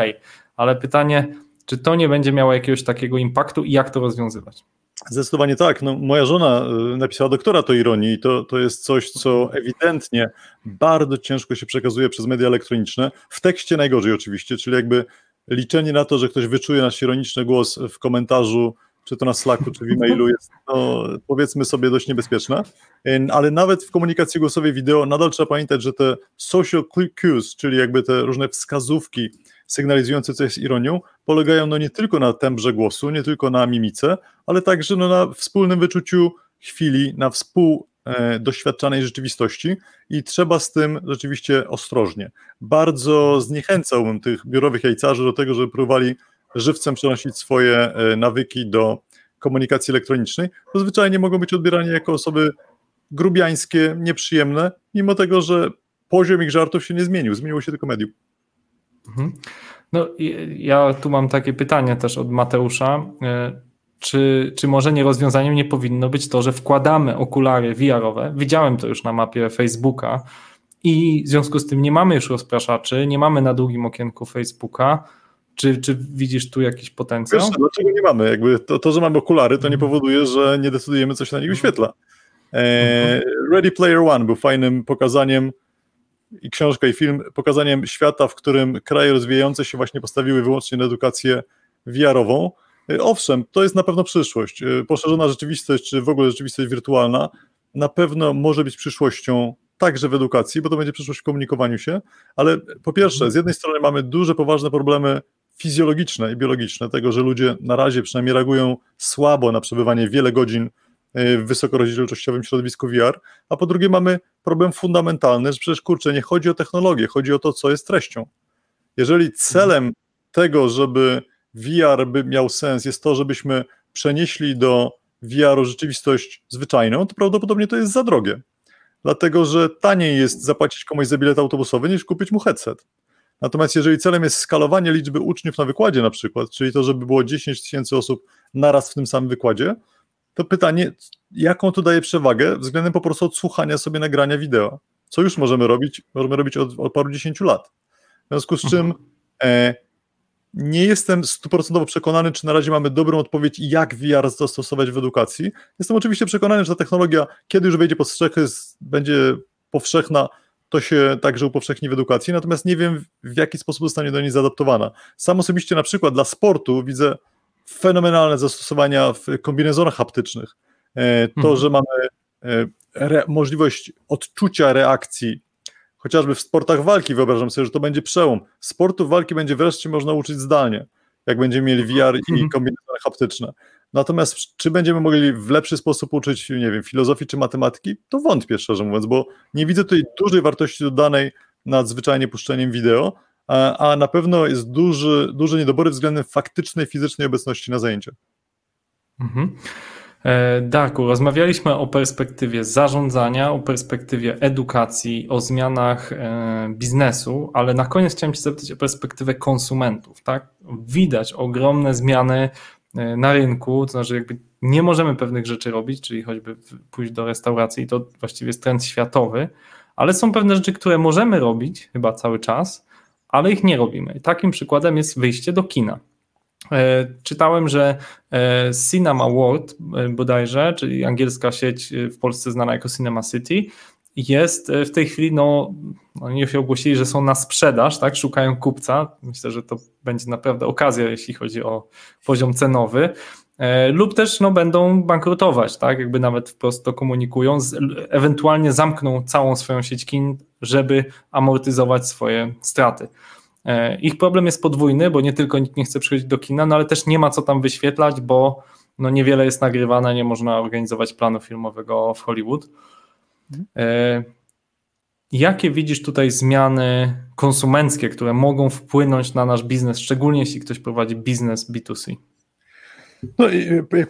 [SPEAKER 2] ale pytanie, czy to nie będzie miało jakiegoś takiego impaktu i jak to rozwiązywać?
[SPEAKER 3] Zdecydowanie tak. No, moja żona y, napisała doktora to ironii i to, to jest coś, co ewidentnie bardzo ciężko się przekazuje przez media elektroniczne. W tekście najgorzej oczywiście, czyli jakby liczenie na to, że ktoś wyczuje nasz ironiczny głos w komentarzu czy to na Slacku, czy w e-mailu jest no, powiedzmy sobie dość niebezpieczne, ale nawet w komunikacji głosowej wideo nadal trzeba pamiętać, że te social cues, czyli jakby te różne wskazówki sygnalizujące, co jest ironią, polegają no nie tylko na tembrze głosu, nie tylko na mimice, ale także no, na wspólnym wyczuciu chwili, na współdoświadczanej rzeczywistości i trzeba z tym rzeczywiście ostrożnie. Bardzo zniechęcałbym tych biurowych jajcarzy do tego, żeby próbowali żywcem przenosić swoje e, nawyki do komunikacji elektronicznej, to zwyczajnie mogą być odbierani jako osoby grubiańskie, nieprzyjemne, mimo tego, że poziom ich żartów się nie zmienił, zmieniło się tylko medium.
[SPEAKER 2] Mhm. No, ja tu mam takie pytanie też od Mateusza. E, czy, czy może nie rozwiązaniem nie powinno być to, że wkładamy okulary VR-owe? Widziałem to już na mapie Facebooka i w związku z tym nie mamy już rozpraszaczy, nie mamy na długim okienku Facebooka, czy, czy widzisz tu jakiś potencjał?
[SPEAKER 3] Wiesz, dlaczego nie mamy? Jakby to, to, że mamy okulary, to nie mhm. powoduje, że nie decydujemy, co się na nich wyświetla. E, mhm. Ready Player One był fajnym pokazaniem i książka i film, pokazaniem świata, w którym kraje rozwijające się właśnie postawiły wyłącznie na edukację VR-ową. E, owszem, to jest na pewno przyszłość. E, poszerzona rzeczywistość, czy w ogóle rzeczywistość wirtualna, na pewno może być przyszłością także w edukacji, bo to będzie przyszłość w komunikowaniu się, ale po pierwsze, z jednej strony mamy duże, poważne problemy fizjologiczne i biologiczne, tego, że ludzie na razie przynajmniej reagują słabo na przebywanie wiele godzin e, w wysokorozdzielczościowym środowisku VR, a po drugie mamy problem fundamentalny, że przecież kurczę, nie chodzi o technologię, chodzi o to, co jest treścią. Jeżeli celem tego, żeby VR by miał sens, jest to, żebyśmy przenieśli do VR-u rzeczywistość zwyczajną, to prawdopodobnie to jest za drogie. Dlatego, że taniej jest zapłacić komuś za bilet autobusowy niż kupić mu headset. Natomiast jeżeli celem jest skalowanie liczby uczniów na wykładzie na przykład, czyli to, żeby było 10 tysięcy osób naraz w tym samym wykładzie, to pytanie, jaką to daje przewagę względem po prostu odsłuchania sobie nagrania wideo, co już możemy robić, możemy robić od, od paru dziesięciu lat. W związku z czym e, nie jestem stuprocentowo przekonany, czy na razie mamy dobrą odpowiedź, jak VR zastosować w edukacji. Jestem oczywiście przekonany, że ta technologia, kiedy już wejdzie pod strzechy, będzie powszechna, to się także upowszechni w edukacji, natomiast nie wiem, w jaki sposób zostanie do niej zaadaptowana. Sam osobiście na przykład dla sportu widzę fenomenalne zastosowania w kombinezonach haptycznych. E, to, mhm. że mamy e, re, możliwość odczucia reakcji, chociażby w sportach walki, wyobrażam sobie, że to będzie przełom. Sportu walki będzie wreszcie można uczyć zdalnie, jak będziemy mieli VR i mhm. kombinezony haptyczne. Natomiast czy będziemy mogli w lepszy sposób uczyć, nie wiem, filozofii czy matematyki, to wątpię, szczerze mówiąc, bo nie widzę tutaj dużej wartości dodanej nad zwyczajnie puszczeniem wideo, a, na pewno jest duży, duży niedobory względem faktycznej, fizycznej obecności na zajęciach.
[SPEAKER 2] Mhm. E, Darku, rozmawialiśmy o perspektywie zarządzania, o perspektywie edukacji, o zmianach e, biznesu, ale na koniec chciałem Cię zapytać o perspektywę konsumentów. Tak? Widać ogromne zmiany na rynku, to znaczy jakby nie możemy pewnych rzeczy robić, czyli choćby pójść do restauracji, to właściwie jest trend światowy, ale są pewne rzeczy, które możemy robić chyba cały czas, ale ich nie robimy. Takim przykładem jest wyjście do kina. E, czytałem, że e, Cinema World e, bodajże, czyli angielska sieć w Polsce znana jako Cinema City, jest w tej chwili, no, oni się ogłosili, że są na sprzedaż, tak, szukają kupca. Myślę, że to będzie naprawdę okazja, jeśli chodzi o poziom cenowy. Lub też no, będą bankrutować, tak, jakby nawet wprost to komunikują, ewentualnie zamkną całą swoją sieć kin, żeby amortyzować swoje straty. E, ich problem jest podwójny, bo nie tylko nikt nie chce przychodzić do kina, no ale też nie ma co tam wyświetlać, bo no niewiele jest nagrywane, nie można organizować planu filmowego w Hollywood. E, jakie widzisz tutaj zmiany konsumenckie, które mogą wpłynąć na nasz biznes, szczególnie jeśli ktoś prowadzi biznes B2C?
[SPEAKER 3] No i jak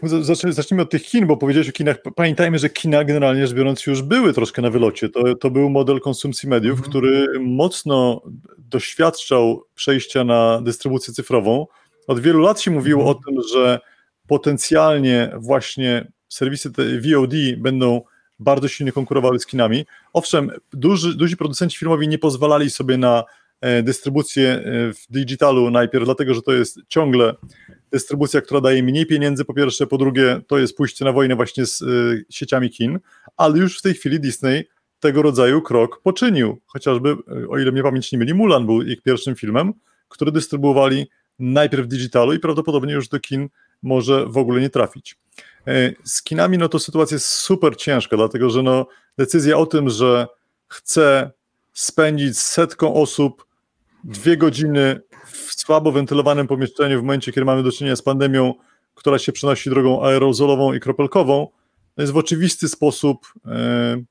[SPEAKER 3] zacznijmy od tych kin, bo powiedziałeś o kinach. Pamiętajmy, że kina generalnie rzecz biorąc już były troszkę na wylocie. To, to był model konsumpcji mediów, mhm. który mocno doświadczał przejścia na dystrybucję cyfrową. Od wielu lat się mówiło mhm. o tym, że potencjalnie właśnie serwisy VOD będą bardzo silnie konkurowały z kinami. Owszem, duży, duzi producenci filmowi nie pozwalali sobie na e, dystrybucję e, w digitalu najpierw, dlatego że to jest ciągle dystrybucja, która daje mniej pieniędzy, po pierwsze, po drugie, to jest pójście na wojnę właśnie z y, sieciami kin, ale już w tej chwili Disney tego rodzaju krok poczynił. Chociażby, o ile mnie pamięć nie myli, Mulan był ich pierwszym filmem, który dystrybuowali najpierw w digitalu i prawdopodobnie już do kin może w ogóle nie trafić. Y, z kinami no to sytuacja jest super ciężka, dlatego że no, decyzja o tym, że chcę spędzić setką osób dwie godziny w słabo wentylowanym pomieszczeniu w momencie, kiedy mamy do czynienia z pandemią, która się przenosi drogą aerozolową i kropelkową, to jest w oczywisty sposób e,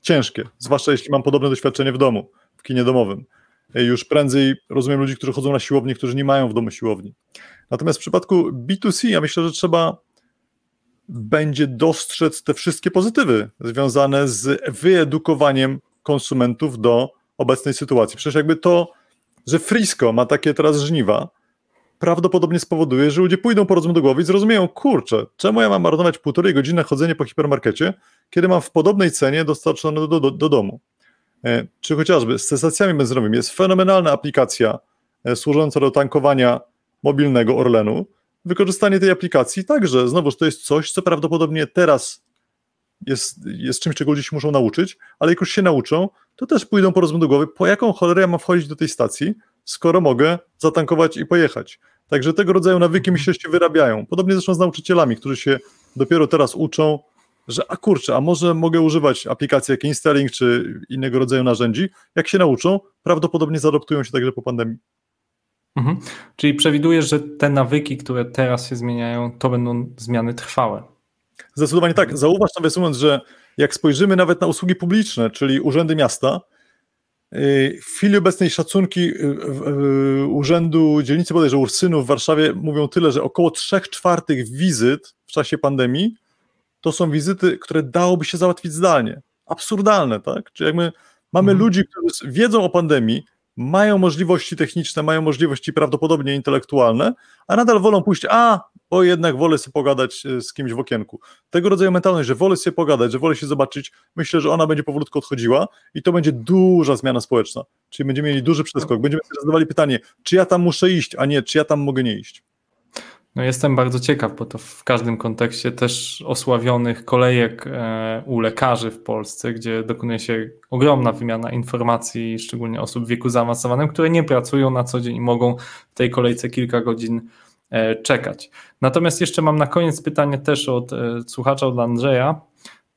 [SPEAKER 3] ciężkie, zwłaszcza jeśli mam podobne doświadczenie w domu, w kinie domowym. E, już prędzej rozumiem ludzi, którzy chodzą na siłownię, którzy nie mają w domu siłowni. Natomiast w przypadku B2C ja myślę, że trzeba będzie dostrzec te wszystkie pozytywy związane z wyedukowaniem konsumentów do obecnej sytuacji. Przecież jakby to że Frisco ma takie teraz żniwa, prawdopodobnie spowoduje, że ludzie pójdą po rozum do głowy i zrozumieją, kurczę, czemu ja mam marnować półtorej godziny chodzenie po hipermarkecie, kiedy mam w podobnej cenie dostarczone do, do, do domu. E, czy chociażby z stacjami benzynowymi jest fenomenalna aplikacja e, służąca do tankowania mobilnego Orlenu. Wykorzystanie tej aplikacji także, znowuż to jest coś, co prawdopodobnie teraz jest, jest czymś, czego ludzie się muszą nauczyć, ale jak już się nauczą, to też pójdą po rozum do głowy, po jaką cholerę ja mam wchodzić do tej stacji, skoro mogę zatankować i pojechać. Także tego rodzaju nawyki myślę się wyrabiają. Podobnie zresztą z nauczycielami, którzy się dopiero teraz uczą, że a kurczę, a może mogę używać aplikacji jak Installing czy innego rodzaju narzędzi. Jak się nauczą, prawdopodobnie zaadoptują się także po pandemii.
[SPEAKER 2] Mhm. Czyli przewidujesz, że te nawyki, które teraz się zmieniają, to będą zmiany trwałe.
[SPEAKER 3] Zdecydowanie tak. Zauważ nawiasując, że jak spojrzymy nawet na usługi publiczne, czyli urzędy miasta, y, w chwili obecnej szacunki y, y, Urzędu Dzielnicy bodajże Ursynów w Warszawie mówią tyle, że około 3 czwartych wizyt w czasie pandemii to są wizyty, które dałoby się załatwić zdalnie. Absurdalne, tak? Czyli jak my mamy mhm. ludzi, którzy wiedzą o pandemii, mają możliwości techniczne, mają możliwości prawdopodobnie intelektualne, a nadal wolą pójść, a bo jednak wolę sobie pogadać e, z kimś w okienku. Tego rodzaju mentalność, że wolę sobie pogadać, że wolę się zobaczyć, myślę, że ona będzie powolutku odchodziła i to będzie duża zmiana społeczna. Czyli będziemy mieli duży przeskok. Będziemy sobie zadawali pytanie, czy ja tam muszę iść, a nie, czy ja tam mogę nie iść.
[SPEAKER 2] No jestem bardzo ciekaw, bo to w każdym kontekście też osławionych kolejek e, u lekarzy w Polsce, gdzie dokonuje się ogromna wymiana informacji, szczególnie osób w wieku zaawansowanym, które nie pracują na co dzień i mogą w tej kolejce kilka godzin e, czekać. Natomiast jeszcze mam na koniec pytanie też od e, słuchacza, od Andrzeja.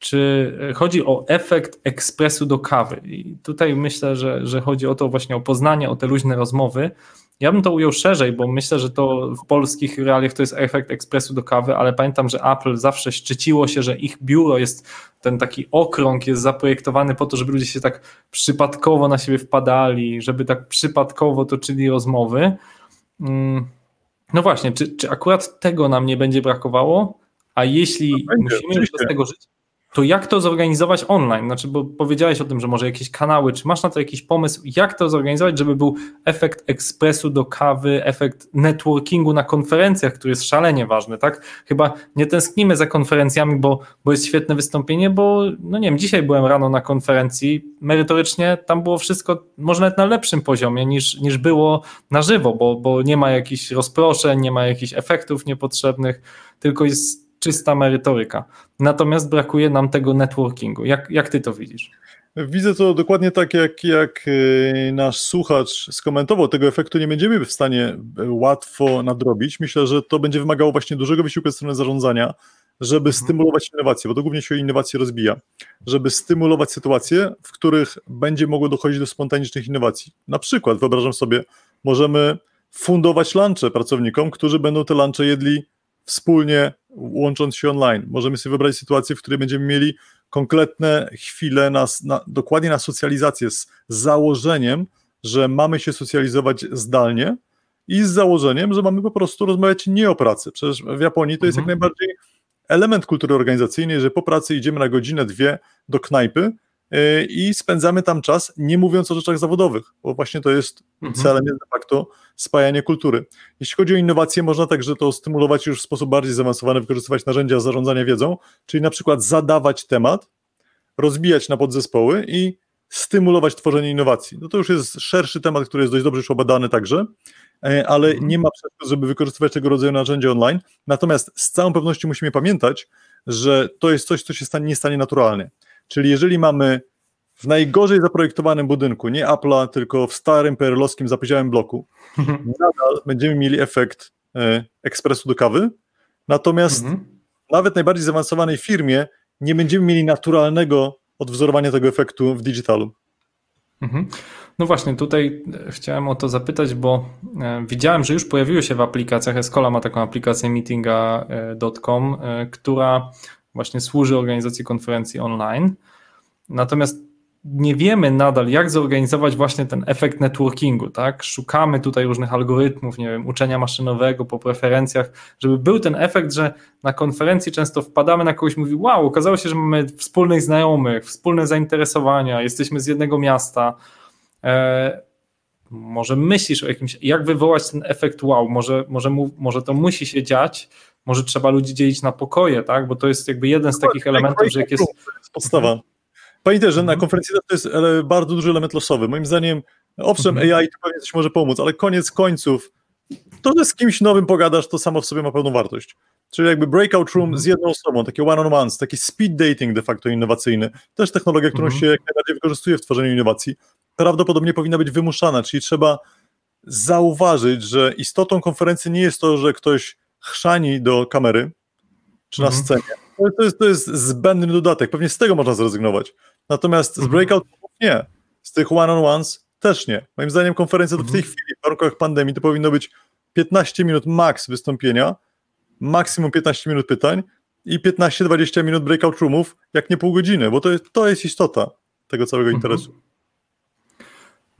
[SPEAKER 2] Czy chodzi o efekt ekspresu do kawy? I tutaj myślę, że, że chodzi o to właśnie o poznanie, o te luźne rozmowy, ja bym to ujął szerzej, bo myślę, że to w polskich realiach to jest efekt ekspresu do kawy, ale pamiętam, że Apple zawsze szczyciło się, że ich biuro jest, ten taki okrąg jest zaprojektowany po to, żeby ludzie się tak przypadkowo na siebie wpadali, żeby tak przypadkowo toczyli rozmowy. Mm, no właśnie, czy, czy akurat tego nam nie będzie brakowało? A jeśli no musimy już z tego żyć, to jak to zorganizować online? Znaczy, bo powiedziałeś o tym, że może jakieś kanały, czy masz na to jakiś pomysł, jak to zorganizować, żeby był efekt ekspresu do kawy, efekt networkingu na konferencjach, który jest szalenie ważny, tak? Chyba nie tęsknimy za konferencjami, bo, bo jest świetne wystąpienie, bo no nie wiem, dzisiaj byłem rano na konferencji, merytorycznie tam było wszystko może nawet na lepszym poziomie niż, niż było na żywo, bo, bo nie ma jakichś rozproszeń, nie ma jakichś efektów niepotrzebnych, tylko jest czysta merytoryka. Natomiast brakuje nam tego networkingu. Jak, jak ty to widzisz?
[SPEAKER 3] Widzę to dokładnie tak, jak, jak y, nasz słuchacz skomentował. Tego efektu nie będziemy w stanie y, łatwo nadrobić. Myślę, że to będzie wymagało właśnie dużego wysiłku ze strony zarządzania, żeby mhm. stymulować innowacje, bo to głównie się o innowacje rozbija, żeby stymulować sytuacje, w których będzie mogło dochodzić do spontanicznych innowacji. Na przykład, wyobrażam sobie, możemy fundować lunche pracownikom, którzy będą te lunche jedli wspólnie łącząc się online. Możemy sobie wyobrazić sytuację, w której będziemy mieli konkretne chwile na, na, dokładnie na socjalizację z założeniem, że mamy się socjalizować zdalnie i z założeniem, że mamy po prostu rozmawiać nie o pracy. Przecież w Japonii to jest mhm. jak najbardziej element kultury organizacyjnej, że po pracy idziemy na godzinę, dwie do knajpy i spędzamy tam czas, nie mówiąc o rzeczach zawodowych, bo właśnie to jest mhm. celem de facto spajanie kultury. Jeśli chodzi o innowacje, można także to stymulować już w sposób bardziej zaawansowany, wykorzystywać narzędzia zarządzania wiedzą, czyli na przykład zadawać temat, rozbijać na podzespoły i stymulować tworzenie innowacji. No to już jest szerszy temat, który jest dość dobrze już obadany także, e, ale mhm. nie ma przeszkód, żeby wykorzystywać tego rodzaju narzędzia online. Natomiast z całą pewnością musimy pamiętać, że to jest coś, co się stanie, nie stanie naturalnie. Czyli jeżeli mamy w najgorzej zaprojektowanym budynku, nie Apple'a, tylko w starym perelowskim zapyziałym bloku, nadal będziemy mieli efekt e, ekspresu do kawy, natomiast mhm. nawet najbardziej zaawansowanej firmie nie będziemy mieli naturalnego odwzorowania tego efektu w digitalu.
[SPEAKER 2] Mhm. No właśnie, tutaj e, chciałem o to zapytać, bo e, widziałem, że już pojawiły się w aplikacjach, Escola ma taką aplikację meetinga.com, która właśnie służy organizacji konferencji online. Natomiast nie wiemy nadal, jak zorganizować właśnie ten efekt networkingu, tak? Szukamy tutaj różnych algorytmów, nie wiem, uczenia maszynowego po preferencjach, żeby był ten efekt, że na konferencji często wpadamy na kogoś, mówi, wow, okazało się, że mamy wspólnych znajomych, wspólne zainteresowania, jesteśmy z jednego miasta. E, może myślisz o jakimś, jak wywołać ten efekt wow, może, może, może to musi się dziać, może trzeba ludzi dzielić na pokoje, tak? Bo to jest jakby jeden z takich elementów, że jak jest.
[SPEAKER 3] Podstawa. Pamiętaj, że na mhm. konferencji to jest bardzo duży element losowy. Moim zdaniem, owszem, mhm. AI to pewnie coś może pomóc, ale koniec końców, to, że z kimś nowym pogadasz, to samo w sobie ma pewną wartość. Czyli jakby breakout room mhm. z jedną osobą, takie one-on-ones, taki speed dating de facto innowacyjny, też technologia, którą się jak najbardziej wykorzystuje w tworzeniu innowacji, prawdopodobnie powinna być wymuszana, czyli trzeba zauważyć, że istotą konferencji nie jest to, że ktoś chrzani do kamery, czy na mhm. scenie. To jest, to jest zbędny dodatek, pewnie z tego można zrezygnować. Natomiast z mhm. breakout nie, z tych one-on-ones też nie. Moim zdaniem konferencja to w tej mhm. chwili, w warunkach pandemii, to powinno być 15 minut max wystąpienia, maksimum 15 minut pytań i 15-20 minut breakout roomów, jak nie pół godziny, bo to jest, to jest istota tego całego interesu.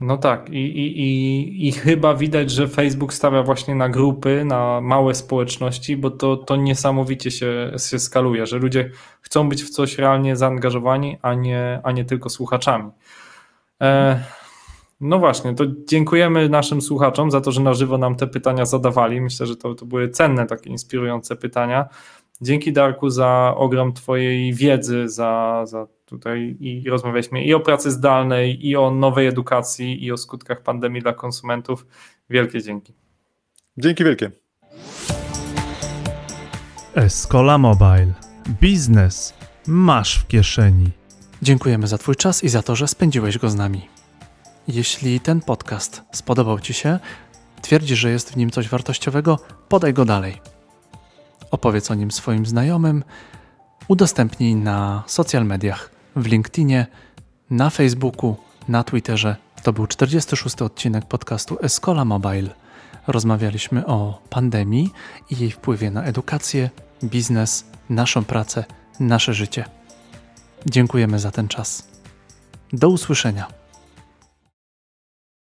[SPEAKER 2] No tak, i, i, i, i chyba widać, że Facebook stawia właśnie na grupy, na małe społeczności, bo to, to niesamowicie się, się skaluje, że ludzie chcą być w coś realnie zaangażowani, a nie, a nie tylko słuchaczami. E, no właśnie, to dziękujemy naszym słuchaczom za to, że na żywo nam te pytania zadawali. Myślę, że to, to były cenne, takie inspirujące pytania. Dzięki Darku za ogrom Twojej wiedzy, za, za tutaj i rozmawialiśmy i o pracy zdalnej, i o nowej edukacji, i o skutkach pandemii dla konsumentów. Wielkie dzięki.
[SPEAKER 3] Dzięki wielkie.
[SPEAKER 1] Escola Mobile. Biznes masz w kieszeni. Dziękujemy za Twój czas i za to, że spędziłeś go z nami. Jeśli ten podcast spodobał Ci się, twierdzisz, że jest w nim coś wartościowego, podaj go dalej. Opowiedz o nim swoim znajomym, udostępnij na social mediach, w LinkedInie, na Facebooku, na Twitterze. To był 46. odcinek podcastu Escola Mobile. Rozmawialiśmy o pandemii i jej wpływie na edukację, biznes, naszą pracę, nasze życie. Dziękujemy za ten czas. Do usłyszenia.